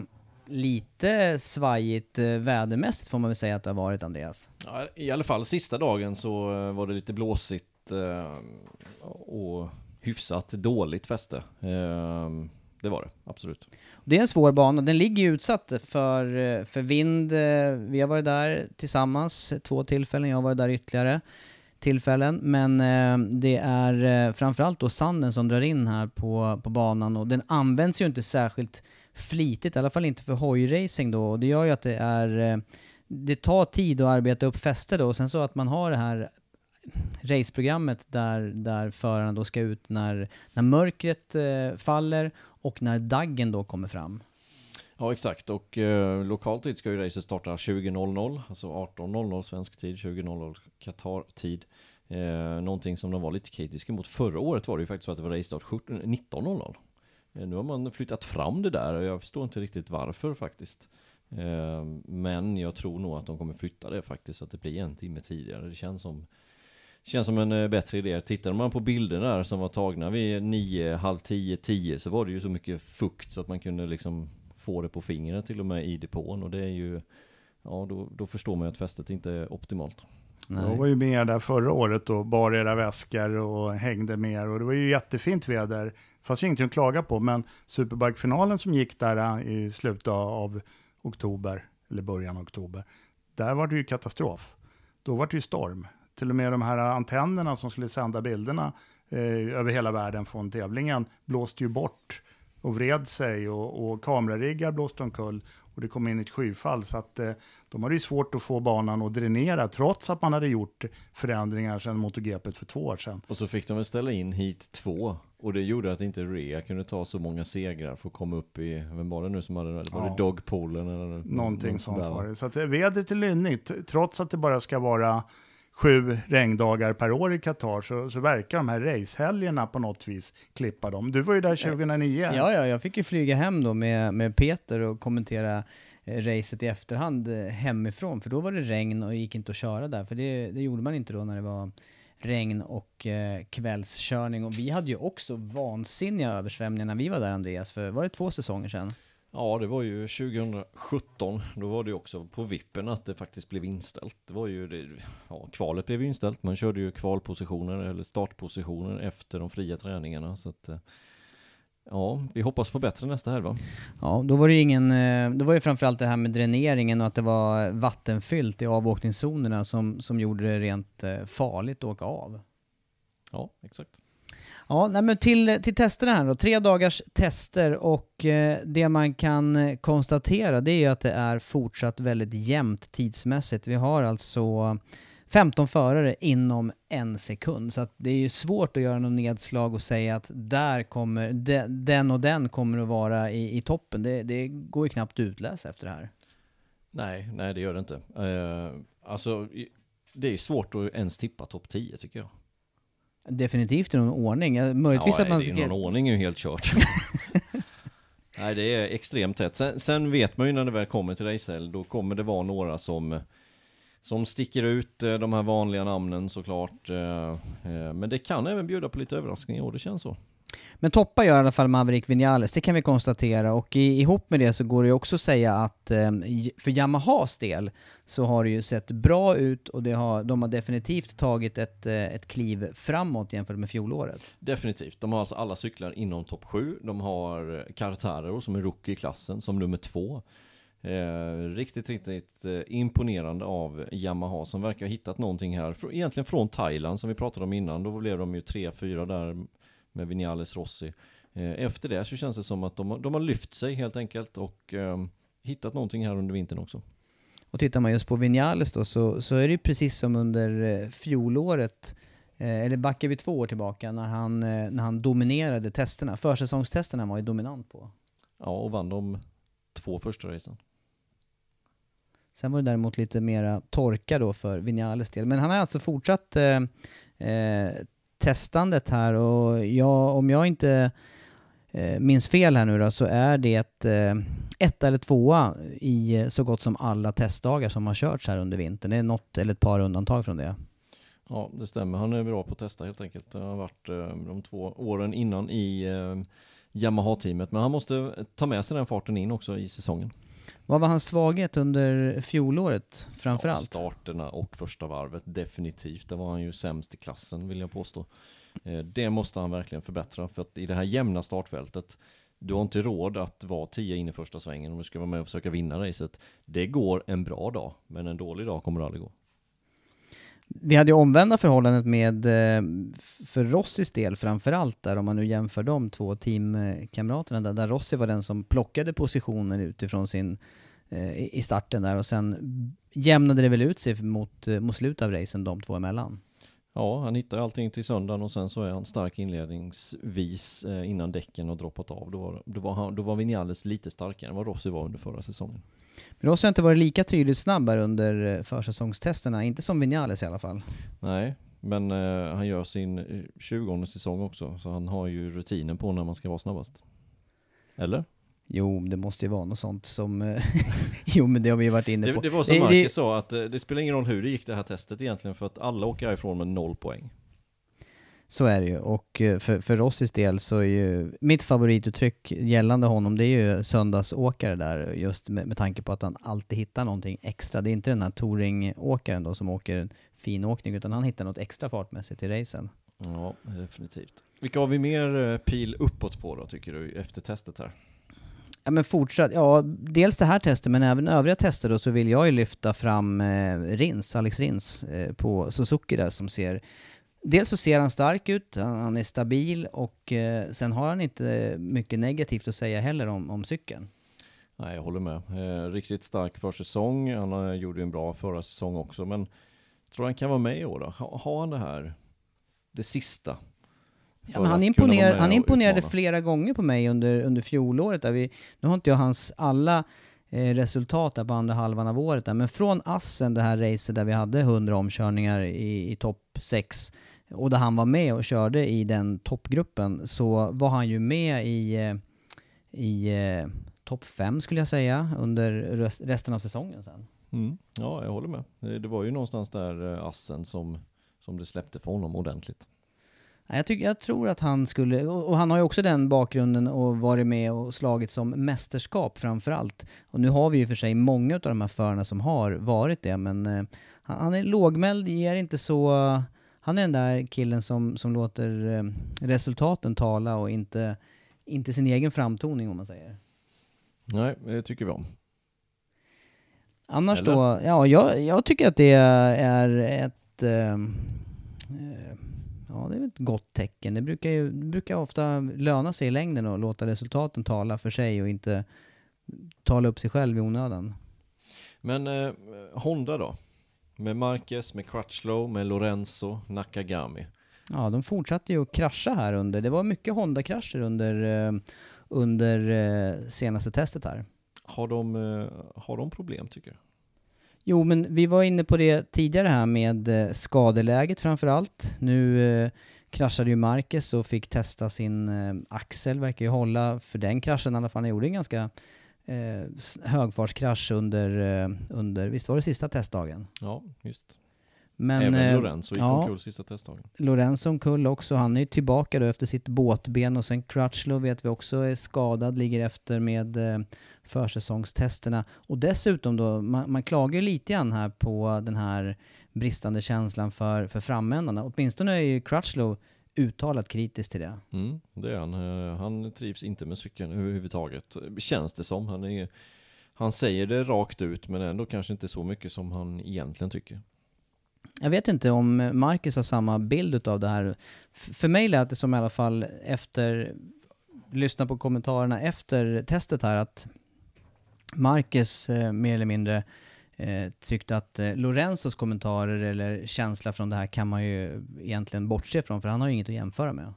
A: lite svajigt eh, vädermässigt får man väl säga att det har varit Andreas.
B: Ja, I alla fall sista dagen så eh, var det lite blåsigt eh, och hyfsat dåligt fäste. Eh, Det var det, absolut.
A: Det är en svår bana. Den ligger ju utsatt för, för vind. Vi har varit där tillsammans två tillfällen. Jag har varit där ytterligare tillfällen. Men eh, det är eh, framförallt då sanden som drar in här på, på banan och den används ju inte särskilt flitigt, i alla fall inte för hojracing då. Och det gör ju att det är... Eh, det tar tid att arbeta upp fäste då och sen så att man har det här raceprogrammet där, där föraren då ska ut när, när mörkret eh, faller och när daggen då kommer fram.
B: Ja exakt och eh, lokal tid ska ju racet starta 20.00, alltså 18.00 svensk tid, 20.00 Qatar-tid. Eh, någonting som de var lite kritiska mot förra året var det ju faktiskt så att det var race start 19.00. Eh, nu har man flyttat fram det där och jag förstår inte riktigt varför faktiskt. Eh, men jag tror nog att de kommer flytta det faktiskt så att det blir en timme tidigare. Det känns som Känns som en eh, bättre idé. Tittar man på bilderna där som var tagna vid 9, halv 10, 10 så var det ju så mycket fukt så att man kunde liksom få det på fingret till och med i depån och det är ju Ja då, då förstår man ju att fästet inte är optimalt.
C: Jag var ju med där förra året och bar era väskor och hängde med er och det var ju jättefint väder. Det fanns ju ingenting att klaga på, men Superbike-finalen som gick där äh, i slutet av oktober, eller början av oktober, där var det ju katastrof. Då var det ju storm. Till och med de här antennerna som skulle sända bilderna eh, över hela världen från tävlingen blåste ju bort och vred sig och, och kamerariggar blåste omkull och det kom in ett skyfall. Så att eh, de hade ju svårt att få banan att dränera trots att man hade gjort förändringar sedan MotoGP för två år sedan.
B: Och så fick de väl ställa in hit två och det gjorde att inte Rea kunde ta så många segrar för att komma upp i, vem var det nu som hade? Var
C: Ja.
B: det Dogpoolen eller
C: Någonting sånt var det. Så att eh, vädret är lynnigt. Trots att det bara ska vara sju regndagar per år i Qatar så, så verkar de här racehelgerna på något vis klippa dem. Du var ju där 2009.
A: Ja, ja, jag fick ju flyga hem då med, med Peter och kommentera eh, racet i efterhand eh, hemifrån, för då var det regn och gick inte att köra där, för det, det gjorde man inte då när det var regn och eh, kvällskörning. Och vi hade ju också vansinniga översvämningar när vi var där Andreas, för var det två säsonger sedan?
B: Ja, det var ju 2017. Då var det ju också på vippen att det faktiskt blev inställt. Det var ju, det, ja, kvalet blev inställt. Man körde ju kvalpositioner eller startpositioner efter de fria träningarna. Så att, eh, ja, vi hoppas på bättre nästa helg va?
A: Ja, då var det ingen, eh, då var det framförallt det här med dräneringen och att det var vattenfyllt i avåkningszonerna som, som gjorde det rent eh, farligt att åka av.
B: Ja, exakt.
A: Ja, nej men till, till testerna här då. Tre dagars tester och eh, det man kan eh, konstatera det är ju att det är fortsatt väldigt jämnt tidsmässigt. Vi har alltså 15 förare inom en sekund. Så att det är ju svårt att göra något nedslag och säga att där kommer, de, den och den kommer att vara i, i toppen. Det, det går ju knappt att utläsa efter det här.
B: Nej, nej det gör det inte. Uh, alltså, det är svårt att ens tippa topp 10 tycker jag.
A: Definitivt i någon ordning. Möjligtvis
B: ja,
A: att man...
B: är någon ordning är ju helt kört. *laughs* Nej, det är extremt tätt. Sen, sen vet man ju när det väl kommer till racehelg, då kommer det vara några som, som sticker ut, eh, de här vanliga namnen såklart. eh, eh, Men det kan även bjuda på lite överraskningar och det känns så.
A: Men toppa gör i alla fall Maverick Vinales, det kan vi konstatera. Och i, ihop med det så går det ju också att säga att eh, för Yamahas del så har det ju sett bra ut och det har, de har definitivt tagit ett, eh, ett kliv framåt jämfört med fjolåret.
B: Definitivt. De har alltså alla cyklar inom topp 7. De har eh, Cartaro som är rookie i klassen som nummer två. Eh, riktigt, riktigt eh, imponerande av Yamaha som verkar ha hittat någonting här. Egentligen från Thailand som vi pratade om innan. Då blev de ju 3-4 där med Vinales Rossi. Eh, efter det så känns det som att de, har- de har lyft sig helt enkelt och eh, hittat någonting här under vintern också.
A: Och tittar man just på Vinales då så, så är det ju precis som under eh, fjolåret, eh, eller backar vi två år tillbaka, när han, eh, när han dominerade testerna. Försäsongstesterna var ju dominant på.
B: Ja, och vann de två första racen.
A: Sen var det däremot lite mera torka då för Vinales del. Men han har alltså fortsatt eh, eh, testandet här och jag, om jag inte eh, minns fel här nu då så är det eh, ett eller tvåa i eh, så gott som alla testdagar som har körts här under vintern. Det är något eller ett par undantag från det.
B: Ja, det stämmer. Han är bra på att testa helt enkelt. Det har varit eh, de två åren innan i eh, Yamaha-teamet. Men han måste ta med sig den farten in också i säsongen.
A: Vad var hans svaghet under fjolåret
B: Ja,
A: framförallt?
B: starterna och första varvet, definitivt. Där var han ju sämst i klassen vill jag påstå. Eh, det måste han verkligen förbättra. För att i det här jämna startfältet, du har inte råd att vara 10 in i första svängen om du ska vara med och försöka vinna racet. Det går en bra dag, men en dålig dag kommer det aldrig gå.
A: Vi hade ju omvända förhållandet med, eh, för Rossis del framförallt där, om man nu jämför de två teamkamraterna där, där Rossi var den som plockade positioner utifrån sin, eh, i starten där och sen jämnade det väl ut sig mot, eh, mot slutet av racen de två emellan.
B: Ja, han hittar allting till söndagen och sen så är han stark inledningsvis innan däcken har droppat av. Då var, då var, han, då var Vinales lite starkare än vad Rossi var under förra säsongen.
A: Men Rossi har inte varit lika tydligt snabb här under eh, försäsongstesterna, inte som Vinales i alla fall.
B: Nej, men eh, han gör sin eh, 20 säsong också, så han har ju rutinen på när man ska vara snabbast. Eller?
A: Jo, det måste ju vara något sånt som... eh, *laughs* jo, men det har vi ju varit inne
B: Det,
A: på.
B: det var som
A: Det-
B: Marcus
A: det-
B: sa, att eh, det spelar ingen roll hur det gick det här testet egentligen, för att alla åker härifrån med noll poäng.
A: Så är det ju. Och eh, för, för Rossis del så är ju mitt favorituttryck gällande honom, det är ju söndagsåkare där, just med, med tanke på att han alltid hittar någonting extra. Det är inte den här touringåkaren då som åker en fin åkning, utan han hittar något extra fartmässigt i racen.
B: Ja, definitivt. Vilka har vi mer eh, pil uppåt på då, tycker du, efter testet här?
A: Ja men fortsatt, ja dels det här testet men även övriga tester då så vill jag ju lyfta fram eh, Rins, Alex Rins eh, på Suzuki där som ser Dels så ser han stark ut, han, är stabil och eh, sen har han inte mycket negativt att säga heller om, om cykeln.
B: Nej, jag håller med. Eh, riktigt stark försäsong. Han eh, gjorde en bra förra säsong också, men tror han kan vara med i år då? Ha, har han det här, det sista?
A: Ja, han, imponer, han imponerade flera gånger på mig under, under fjolåret. Där vi, nu har inte jag hans alla eh, resultat där på andra halvan av året där, men från Assen, det här racet där vi hade 100 omkörningar i, i topp 6 och där han var med och körde i den toppgruppen så var han ju med i, eh, i eh, topp 5 skulle jag säga under resten av säsongen sen.
B: Mm. Ja, jag håller med. Det, var ju någonstans där eh, Assen som, som det släppte för honom ordentligt.
A: Jag, tycker, jag tror att han skulle, och han har ju också den bakgrunden och varit med och slagit som mästerskap framför allt. Och nu har vi ju för sig många av de här förarna som har varit det, men han, han, är lågmäld, ger inte så... Han är den där killen som, som låter eh, resultaten tala och inte, inte sin egen framtoning om man säger.
B: Nej, det tycker vi om.
A: Annars Eller? då, ja, jag, jag tycker att det är ett... Eh, Ja, det är ett gott tecken. Det brukar ju det brukar ofta löna sig i längden att låta resultaten tala för sig och inte tala upp sig själv i onödan.
B: Men eh, Honda då? Med Marquez, med Crutchlow, med Lorenzo, Nakagami.
A: Ja, de fortsatte ju att krascha här under. Det var mycket Honda-krascher under, eh, under eh, senaste testet här.
B: Har de, eh, har de problem tycker du?
A: Jo, men vi var inne på det tidigare här med skadeläget framför allt. Nu kraschade ju Marcus och fick testa sin axel, verkar ju hålla för den kraschen i alla fall. Han gjorde en ganska eh, högfartskrasch under, eh, under, visst var det sista testdagen?
B: Ja, just.
A: Men,
B: Även eh, Lorenzo gick ja, omkull sista testdagen.
A: Lorenzo omkull också. Han är ju tillbaka då efter sitt båtben och sen Crutchlow vet vi också är skadad, ligger efter med eh, försäsongstesterna. Och dessutom då, man, man klagar lite grann här på den här bristande känslan för, för framändarna. Åtminstone är ju Crutchlow uttalat kritisk till det.
B: Mm, det är han. Eh, han trivs inte med cykeln överhuvudtaget. Känns det som. Han, är, han säger det rakt ut men ändå kanske inte så mycket som han egentligen tycker.
A: Jag vet inte om Marcus har samma bild av det här. För mig lät det som i alla fall efter, lyssna på kommentarerna efter testet här, att Marcus eh, mer eller mindre eh, tyckte att eh, Lorenzos kommentarer eller känsla från det här kan man ju egentligen bortse från, för han har ju inget att jämföra med.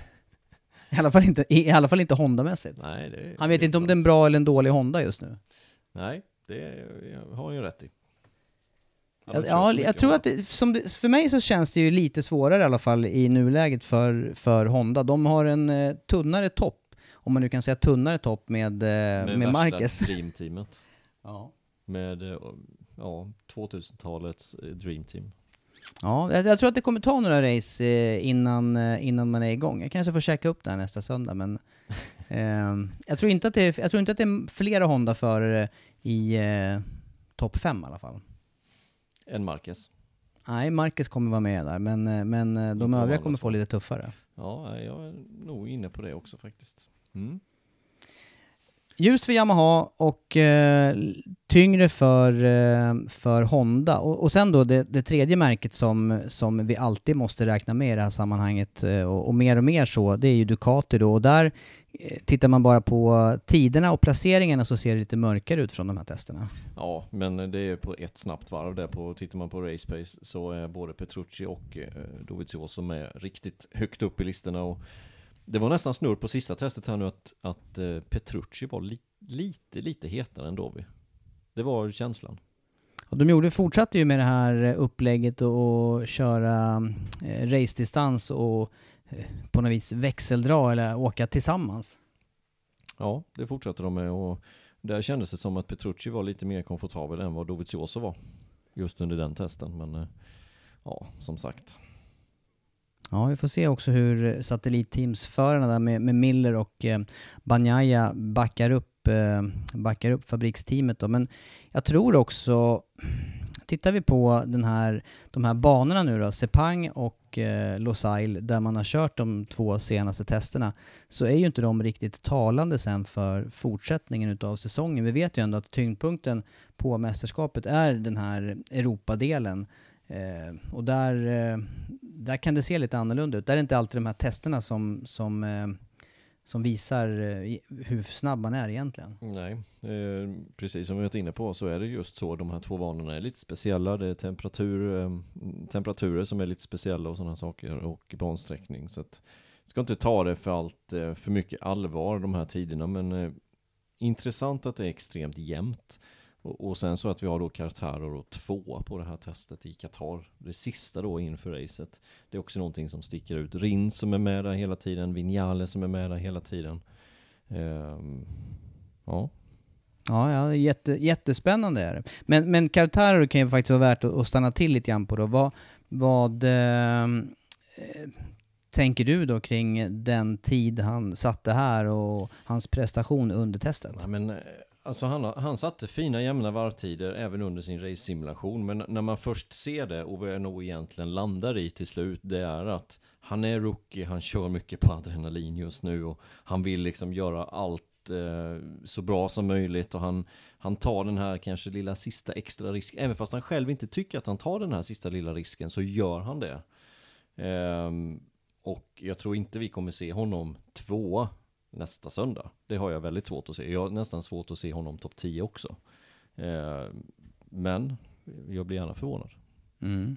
A: *laughs* I alla fall inte, i alla fall inte Honda-mässigt.
B: Nej, det,
A: han vet inte sant. om det är en bra eller en dålig Honda just nu.
B: Nej, det har han ju rätt i.
A: Ja, ja jag tror att det, som det, för mig så känns det ju lite svårare i alla fall i nuläget för, för Honda. De har en eh, tunnare topp, om man nu kan säga tunnare topp med, eh, med, med Marquez.
B: Dreamteamet. *laughs*
A: ja.
B: Med eh, ja, 2000-talets eh, Dreamteam.
A: Ja, jag, jag, tror att det kommer ta några race eh, innan, eh, innan man är igång. Jag kanske får käka upp det här nästa söndag, men *laughs* jag, tror inte att det är, jag tror inte att det är flera Honda-förare i topp 5 i alla fall
B: än Marquez.
A: Nej, Marquez kommer vara med där, men, eh, men eh, de övriga kommer få lite tuffare.
B: Ja, jag är nog inne på det också faktiskt. Mm.
A: Ljust för Yamaha och eh, tyngre för, eh, för Honda. Och, och sen då det, det, tredje märket som, som vi alltid måste räkna med i det här sammanhanget, eh, och, och, mer och mer så, det är ju Ducati då. Och där eh, tittar man bara på tiderna och placeringarna så ser det lite mörkare ut från de här testerna.
B: Ja, men det är på ett snabbt varv där på, tittar man på RacePace så är både Petrucci och eh, Dovizioso med riktigt högt upp i listorna och det var nästan snurr på sista testet här nu att, att eh, Petrucci var li, lite, lite hetare än Dovi. Det var känslan.
A: Och de gjorde, fortsatte ju med det här upplägget och köra eh, racedistans och på något vis växeldra eller åka tillsammans.
B: Ja, det fortsatte de med och där kändes det som att Petrucci var lite mer komfortabel än vad Dovizioso var. Just under den testen, men eh, ja, som sagt.
A: Ja, vi får se också hur eh, satellitteamsförarna där med, med Miller och eh, Banjaya backar upp, eh, backar upp fabriksteamet då. Men jag tror också tittar vi på den här, de här banorna nu då, Sepang och eh, Losail, där man har kört de två senaste testerna, så är ju inte de riktigt talande sen för fortsättningen utav säsongen. Vi vet ju ändå att tyngdpunkten på mästerskapet är den här Europadelen. Eh, och där, eh, där kan det se lite annorlunda ut. Där är det inte alltid de här testerna som, som eh, som visar eh, hur snabb man är egentligen.
B: Nej, eh, precis som vi varit inne på så är det just så. De här två banorna är lite speciella. Det är temperatur, eh, temperaturer som är lite speciella och sådana saker och bansträckning. Så att, ska inte ta det för allt eh, för mycket allvar de här tiderna men eh, intressant att det är extremt jämnt. Och, och, sen så att vi har då Cartaro då två på det här testet i Qatar. Det sista då inför racet. Det är också någonting som sticker ut. Rins som är med där hela tiden, Vinales som är med där hela tiden. Ehm, ja.
A: Ja, ja jätte, jättespännande är det. Men, men Cartaro kan ju faktiskt vara värt att, stanna till lite grann på då. Vad, vad eh, tänker du då kring den tid han satte här och hans prestation under testet?
B: Ja, men, Alltså han, han satte fina jämna varvtider även under sin race-simulation Men när man först ser det och vad jag nog egentligen landar i till slut Det är att han är rookie, han kör mycket på adrenalin just nu och han vill liksom göra allt eh, så bra som möjligt och han, han tar den här kanske lilla sista extra risken Även fast han själv inte tycker att han tar den här sista lilla risken så gör han det eh, Och jag tror inte vi kommer se honom tvåa nästa söndag. Det har jag väldigt svårt att se. Jag har nästan svårt att se honom topp 10 också. Eh, men jag blir gärna förvånad.
A: Mm.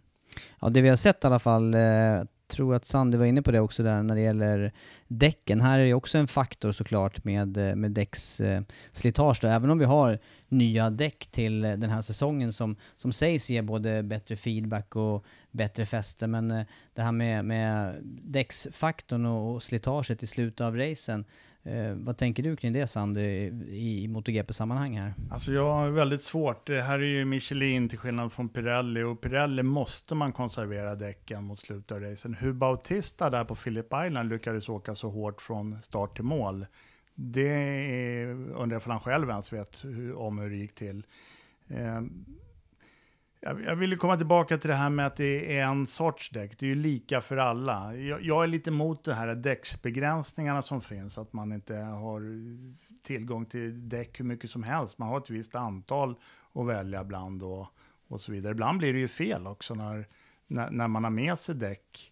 A: Ja, det vi har sett i alla fall, eh, tror att Sandy var inne på det också där när det gäller däcken. Här är det också en faktor såklart med, eh, med däcksslitage då. Även om vi har nya däck till eh, den här säsongen som, som sägs ge både bättre feedback och bättre fäste. Men eh, det här med, med däcksfaktorn och slitaget i slutet av racen. Eh, vad tänker du kring det Sandy i, i MotoGP-sammanhang här?
C: Alltså jag har väldigt svårt. Det här är ju Michelin till skillnad från Pirelli och Pirelli måste man konservera däcken mot slutet av racen. Hur Bautista där på Phillip Island lyckades åka så hårt från start till mål det undrar jag om han själv ens vet hur, om hur det gick till. Eh, jag, jag vill komma tillbaka till det här med att det är en sorts däck. Det är ju lika för alla. Jag, jag är lite emot de här däcksbegränsningarna som finns. Att man inte har tillgång till däck hur mycket som helst. Man har ett visst antal att välja bland och, och så vidare. Ibland blir det ju fel också när, när, när man har med sig däck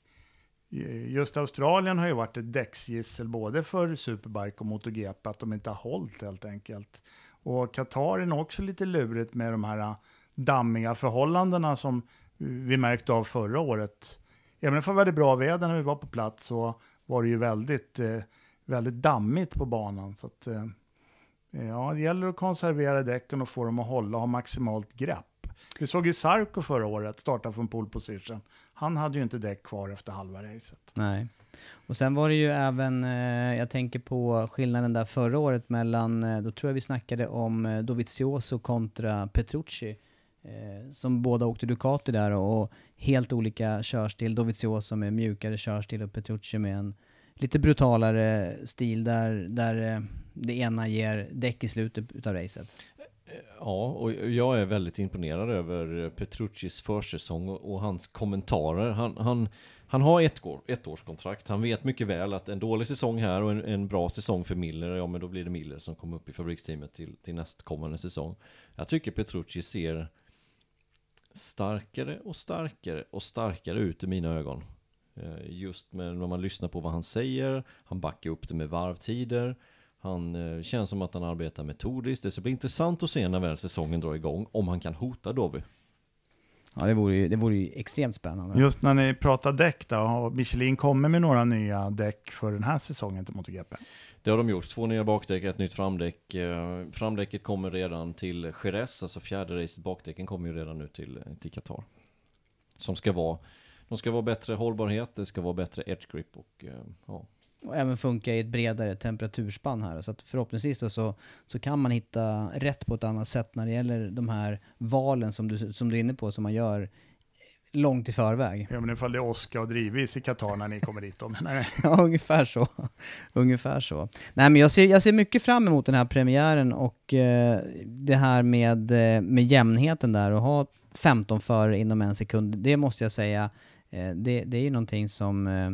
C: Just Australien har ju varit ett däcksgissel både för Superbike och MotoGP, att de inte har hållit helt enkelt. Och Qatar är nog också lite lurigt med de här dammiga förhållandena som vi märkte av förra året. Även om det var bra väder när vi var på plats så var det ju väldigt, eh, väldigt dammigt på banan. Så att, eh, ja, det gäller att konservera däcken och få dem att hålla och ha maximalt grepp. Vi såg ju Sarko förra året starta från pole position. Han hade ju inte däck kvar efter halva racet.
A: Nej. Och sen var det ju även, eh, jag tänker på skillnaden där förra året mellan, eh, då tror jag vi snackade om eh, Dovizioso kontra Petrucci. Eh, som båda åkte Ducati där och, och helt olika körstil. Dovizioso med mjukare körstil och Petrucci med en lite brutalare stil där, där eh, det ena ger däck i slutet utav racet.
B: Eh, ja, och jag är väldigt imponerad över Petruccis försäsong och, och hans kommentarer. Han, han, han har ett, år, ett årskontrakt. Han vet mycket väl att en dålig säsong här och en, en, bra säsong för Miller, ja men då blir det Miller som kommer upp i fabriksteamet till, till nästkommande säsong. Jag tycker Petrucci ser starkare och starkare och starkare ut i mina ögon. Eh, just med när man lyssnar på vad han säger, han backar upp det med varvtider. Han eh, känns som att han arbetar metodiskt. Det ska bli intressant att se när väl säsongen drar igång, om han kan hota Dovi.
A: Ja, det vore, ju, det vore ju extremt spännande.
C: Just när ni pratar däck då, har Michelin kommit med några nya däck för den här säsongen till MotoGP?
B: Det har de gjort. Två nya bakdäck, ett nytt framdäck. Eh, framdäcket kommer redan till Jerez, alltså fjärde racet. Bakdäcken kommer ju redan nu till, till Qatar. Som ska vara, de ska vara bättre hållbarhet, det ska vara bättre edge grip och eh, ja,
A: och även funka i ett bredare temperaturspann här. Så att förhoppningsvis så, så kan man hitta rätt på ett annat sätt när det gäller de här valen som du, som du är inne på, som man gör långt i förväg.
C: Ja, men ifall det åska och drivis i Qatar när ni kommer dit då, jag. *laughs*
A: Ja, ungefär så. ungefär så. Nej, men jag ser, jag ser mycket fram emot den här premiären och eh, det här med, eh, med jämnheten där och ha 15 förare inom en sekund, det måste jag säga, eh, det, det är ju någonting som eh,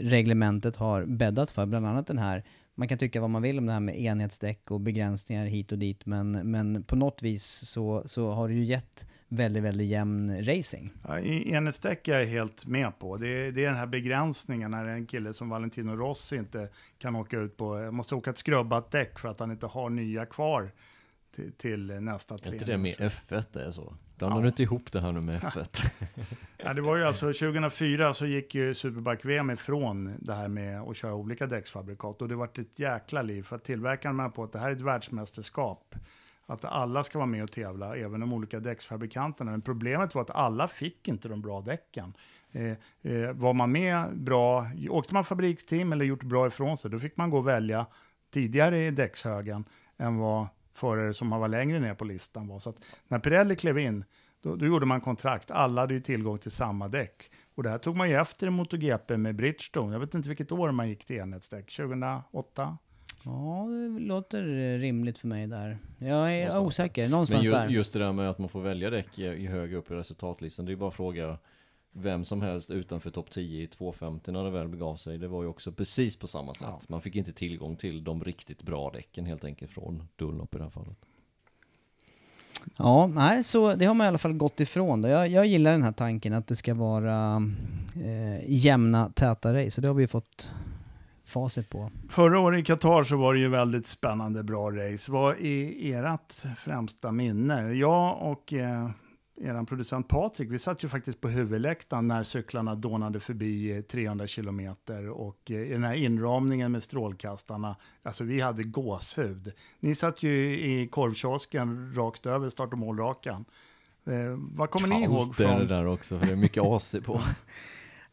A: reglementet har bäddat för, bland annat den här man kan tycka vad man vill om det här med enhetsdäck och begränsningar hit och dit, men, men på något vis så, så har det ju gett väldigt, väldigt jämn racing.
C: Ja, enhetsdäck är jag helt med på. Det är, det är den här begränsningen när en kille som Valentino Rossi inte kan åka ut på, måste åka ett skrubbat däck för att han inte har nya kvar till, till nästa träning.
B: Är inte det med F1 det är så? Blandar ja. du inte ihop det här nu med F1? *laughs*
C: ja, det var ju alltså 2004 så gick ju Superbike-VM ifrån det här med att köra olika däcksfabrikat och det var ett jäkla liv för att tillverkaren menar på att det här är ett världsmästerskap. Att alla ska vara med och tävla, även de olika däcksfabrikanterna. Men problemet var att alla fick inte de bra däcken. Eh, eh, var man med bra, åkte man fabriksteam eller gjort bra ifrån sig, då fick man gå och välja tidigare i däckshögen än vad förare som var längre ner på listan var. Så att när Pirelli klev in, då, då, gjorde man kontrakt. Alla hade ju tillgång till samma däck. Och det här tog man ju efter i MotoGP med Bridgestone. Jag vet inte vilket år man gick till enhetsdäck. 2008?
A: Ja, det låter rimligt för mig där. Jag är Någonstans. osäker, någonstans
B: Men
A: ju, där.
B: just det där med att man får välja däck i, i högre upp i resultatlistan, det är ju bara att fråga vem som helst utanför topp 10 i 250 när det väl begav sig. Det var ju också precis på samma sätt. Ja. Man fick inte tillgång till de riktigt bra däcken helt enkelt från Dunlop i det här fallet.
A: Ja, nej, så det har man i alla fall gått ifrån. Då. Jag, jag gillar den här tanken att det ska vara eh, jämna, täta race. Så det har vi fått facit på.
C: Förra året i Qatar så var det ju väldigt spännande, bra race. Vad är ert främsta minne? Jag och eh, er producent Patrik, vi satt ju faktiskt på huvudläktaren när cyklarna dånade förbi 300 kilometer och eh, i den här inramningen med strålkastarna, alltså vi hade gåshud. Ni satt ju i korvkiosken rakt över start och målrakan. Eh, vad kommer Kallt ni ihåg?
B: Från... det är det där också, för det är mycket AC på. *laughs*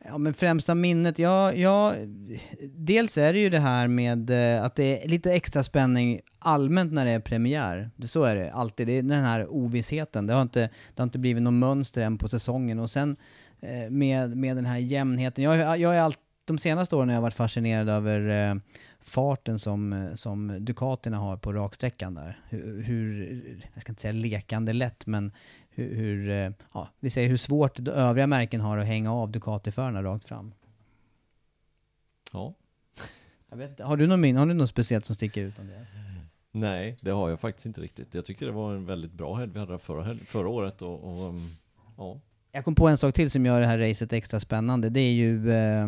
A: Ja men främsta minnet, ja, ja, dels är det ju det här med eh, att det är lite extra spänning allmänt när det är premiär. Så är det alltid, det är den här ovissheten. Det har inte, det har inte blivit något mönster än på säsongen. Och sen eh, med, med den här jämnheten, jag, jag är allt, de senaste åren har jag varit fascinerad över eh, farten som, som Ducatina har på raksträckan där. Hur, hur, jag ska inte säga lekande lätt, men hur, hur eh, ja, vi säger hur svårt övriga märken har att hänga av Ducati-förarna rakt fram.
B: Ja. *laughs*
A: Vet, har, du någon har du något speciellt som sticker ut? Andreas?
B: Nej, det har jag faktiskt inte riktigt. Jag tyckte det var en väldigt bra helg vi hade förra, förra året och, och um, ja,
A: jag kom på en sak till som gör det här racet extra spännande. Det är ju eh,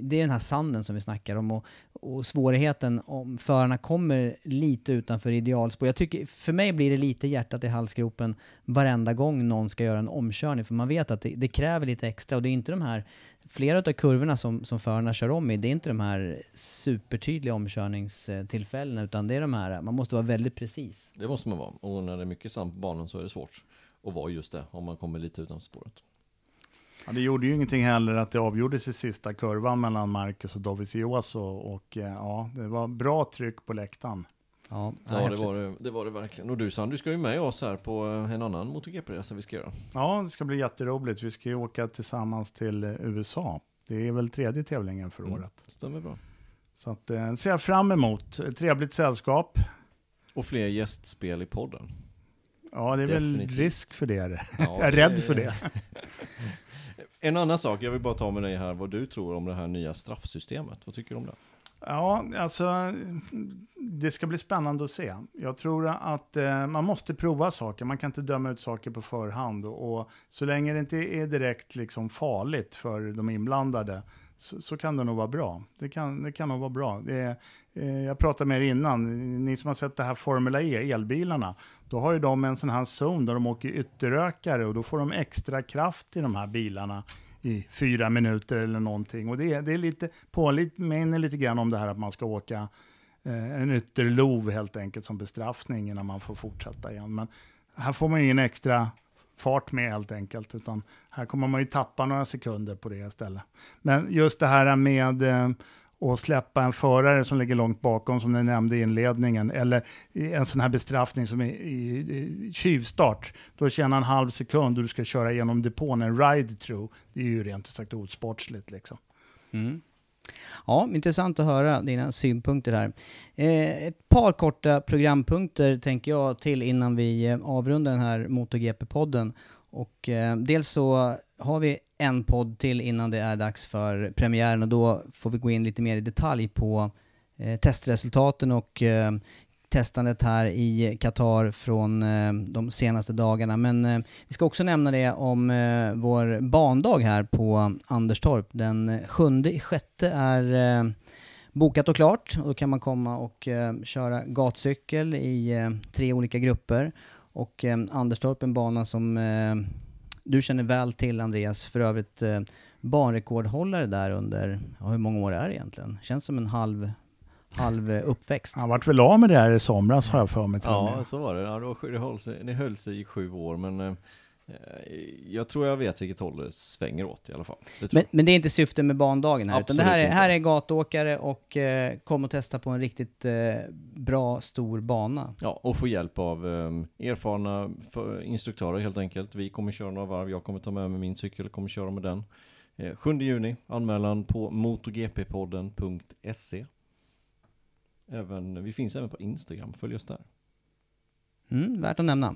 A: det är den här sanden som vi snackar om och, och svårigheten om förarna kommer lite utanför idealspår. Jag tycker, för mig blir det lite hjärtat i halsgropen varenda gång någon ska göra en omkörning, för man vet att det, det kräver lite extra och det är inte de här, flera av kurvorna som, som förarna kör om i, det är inte de här supertydliga omkörningstillfällena, utan det är de här, man måste vara väldigt precis.
B: Det måste man vara, och när det är mycket sand på banan så är det svårt och var just det, om man kommer lite utanför spåret.
C: Ja, det gjorde ju ingenting heller att det avgjordes i sista kurvan mellan Marcus och Dovizioso och eh, ja, det var bra tryck på läktaren.
B: Ja, ja det, var det, det var det verkligen. Och du Sand, du ska ju med oss här på eh, en annan MotoGP-resa vi ska göra.
C: Ja, det ska bli jätteroligt. Vi ska ju åka tillsammans till eh, USA. Det är väl tredje tävlingen för mm, året.
B: Stämmer bra.
C: Så att, ser jag fram emot. Trevligt sällskap.
B: Och fler gästspel i podden.
C: Ja, det är Definitivt. väl risk för det. Ja, *laughs* jag är rädd för det. *laughs*
B: en annan sak, jag vill bara ta med dig här vad du tror om det här nya straffsystemet. Vad tycker du om det?
C: Ja, alltså det ska bli spännande att se. Jag tror att eh, man måste prova saker. Man kan inte döma ut saker på förhand. Och, och så länge det inte är direkt liksom farligt för de inblandade så, så, kan det nog vara bra. Det kan, det kan nog vara bra. Det, Eh, jag pratade med er innan, ni som har sett det här Formula E, elbilarna, då har ju de en sån här zon där de åker ytterökare och då får de extra kraft i de här bilarna i fyra minuter eller någonting. Och det, det är lite, påminner lite grann om det här att man ska åka eh, en ytterlov helt enkelt som bestraffning innan man får fortsätta igen. Men här får man ju ingen extra fart med helt enkelt, utan här kommer man ju tappa några sekunder på det istället. Men just det här med eh, och släppa en förare som ligger långt bakom, som ni nämnde i inledningen, eller en sån här bestraffning som i, i, i tjuvstart, då tjänar en halv sekund och du ska köra igenom depån, en ride-through. Det är ju rent ut sagt osportsligt liksom.
A: Mm. Ja, intressant att höra dina synpunkter här. Eh, ett par korta programpunkter tänker jag till innan vi eh, avrundar den här MotoGP-podden. Och eh, dels så har vi en podd till innan det är dags för premiären och då får vi gå in lite mer i detalj på eh, testresultaten och eh, testandet här i Qatar från eh, de senaste dagarna. Men eh, vi ska också nämna det om eh, vår bandag här på Anderstorp. Den sjunde i sjätte är eh, bokat och klart och då kan man komma och eh, köra gatcykel i eh, tre olika grupper. Och eh, Anderstorp är en bana som du känner väl till Andreas, för övrigt eh, banrekordhållare där under, ja, hur många år är det egentligen? Känns som en halv, halv eh, uppväxt.
C: Han vart väl av med det här i somras har jag för mig.
B: Ja, så var det. Ja, det, höll sig, det höll sig i sju år, men eh, jag tror jag vet vilket håll det svänger åt i alla fall.
A: Men, men, det är inte syftet med bandagen här, Absolut utan det här är, här är gatåkare och eh, kom och testa på en riktigt eh, bra, stor bana.
B: Ja, och få hjälp av eh, erfarna instruktörer helt enkelt. Vi kommer köra några varv, jag kommer ta med mig min cykel, och kommer köra med den. Eh, 7 juni, anmälan på motogppodden.se. Även, vi finns även på Instagram, följ oss där.
A: Mm, värt att nämna.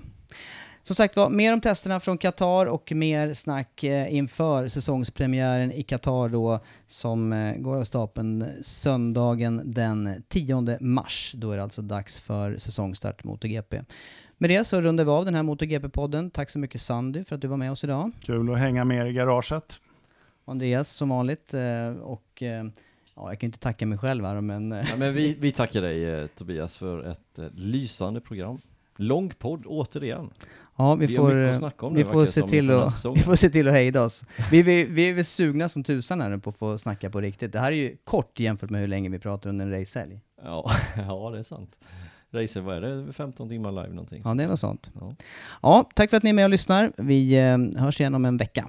A: Som sagt var, mer om testerna från Qatar och mer snack eh, inför säsongspremiären i Qatar då som eh, går av stapeln söndagen den 10 mars. Då är det alltså dags för säsongstart MotoGP. Med det så rundar vi av den här MotoGP-podden. Tack så mycket Sandy för att du var med oss idag.
C: Kul att hänga med i garaget.
A: Andreas som vanligt eh, och Ja, jag kan inte tacka mig själv här men...
B: Ja, men vi, vi tackar dig Tobias för ett lysande program. Lång podd återigen.
A: Ja, vi, vi får, vi, får se till att, vi får se till att hejda oss. Vi, vi, vi är väl sugna som tusan här nu på att få snacka på riktigt. Det här är ju kort jämfört med hur länge vi pratar under en racehelg.
B: Ja, *laughs* ja, det är sant. Racer, vad är det? 15 timmar live någonting?
A: Ja, det är något sånt. Ja. ja, tack för att ni är med och lyssnar. Vi eh, hörs igen om en vecka.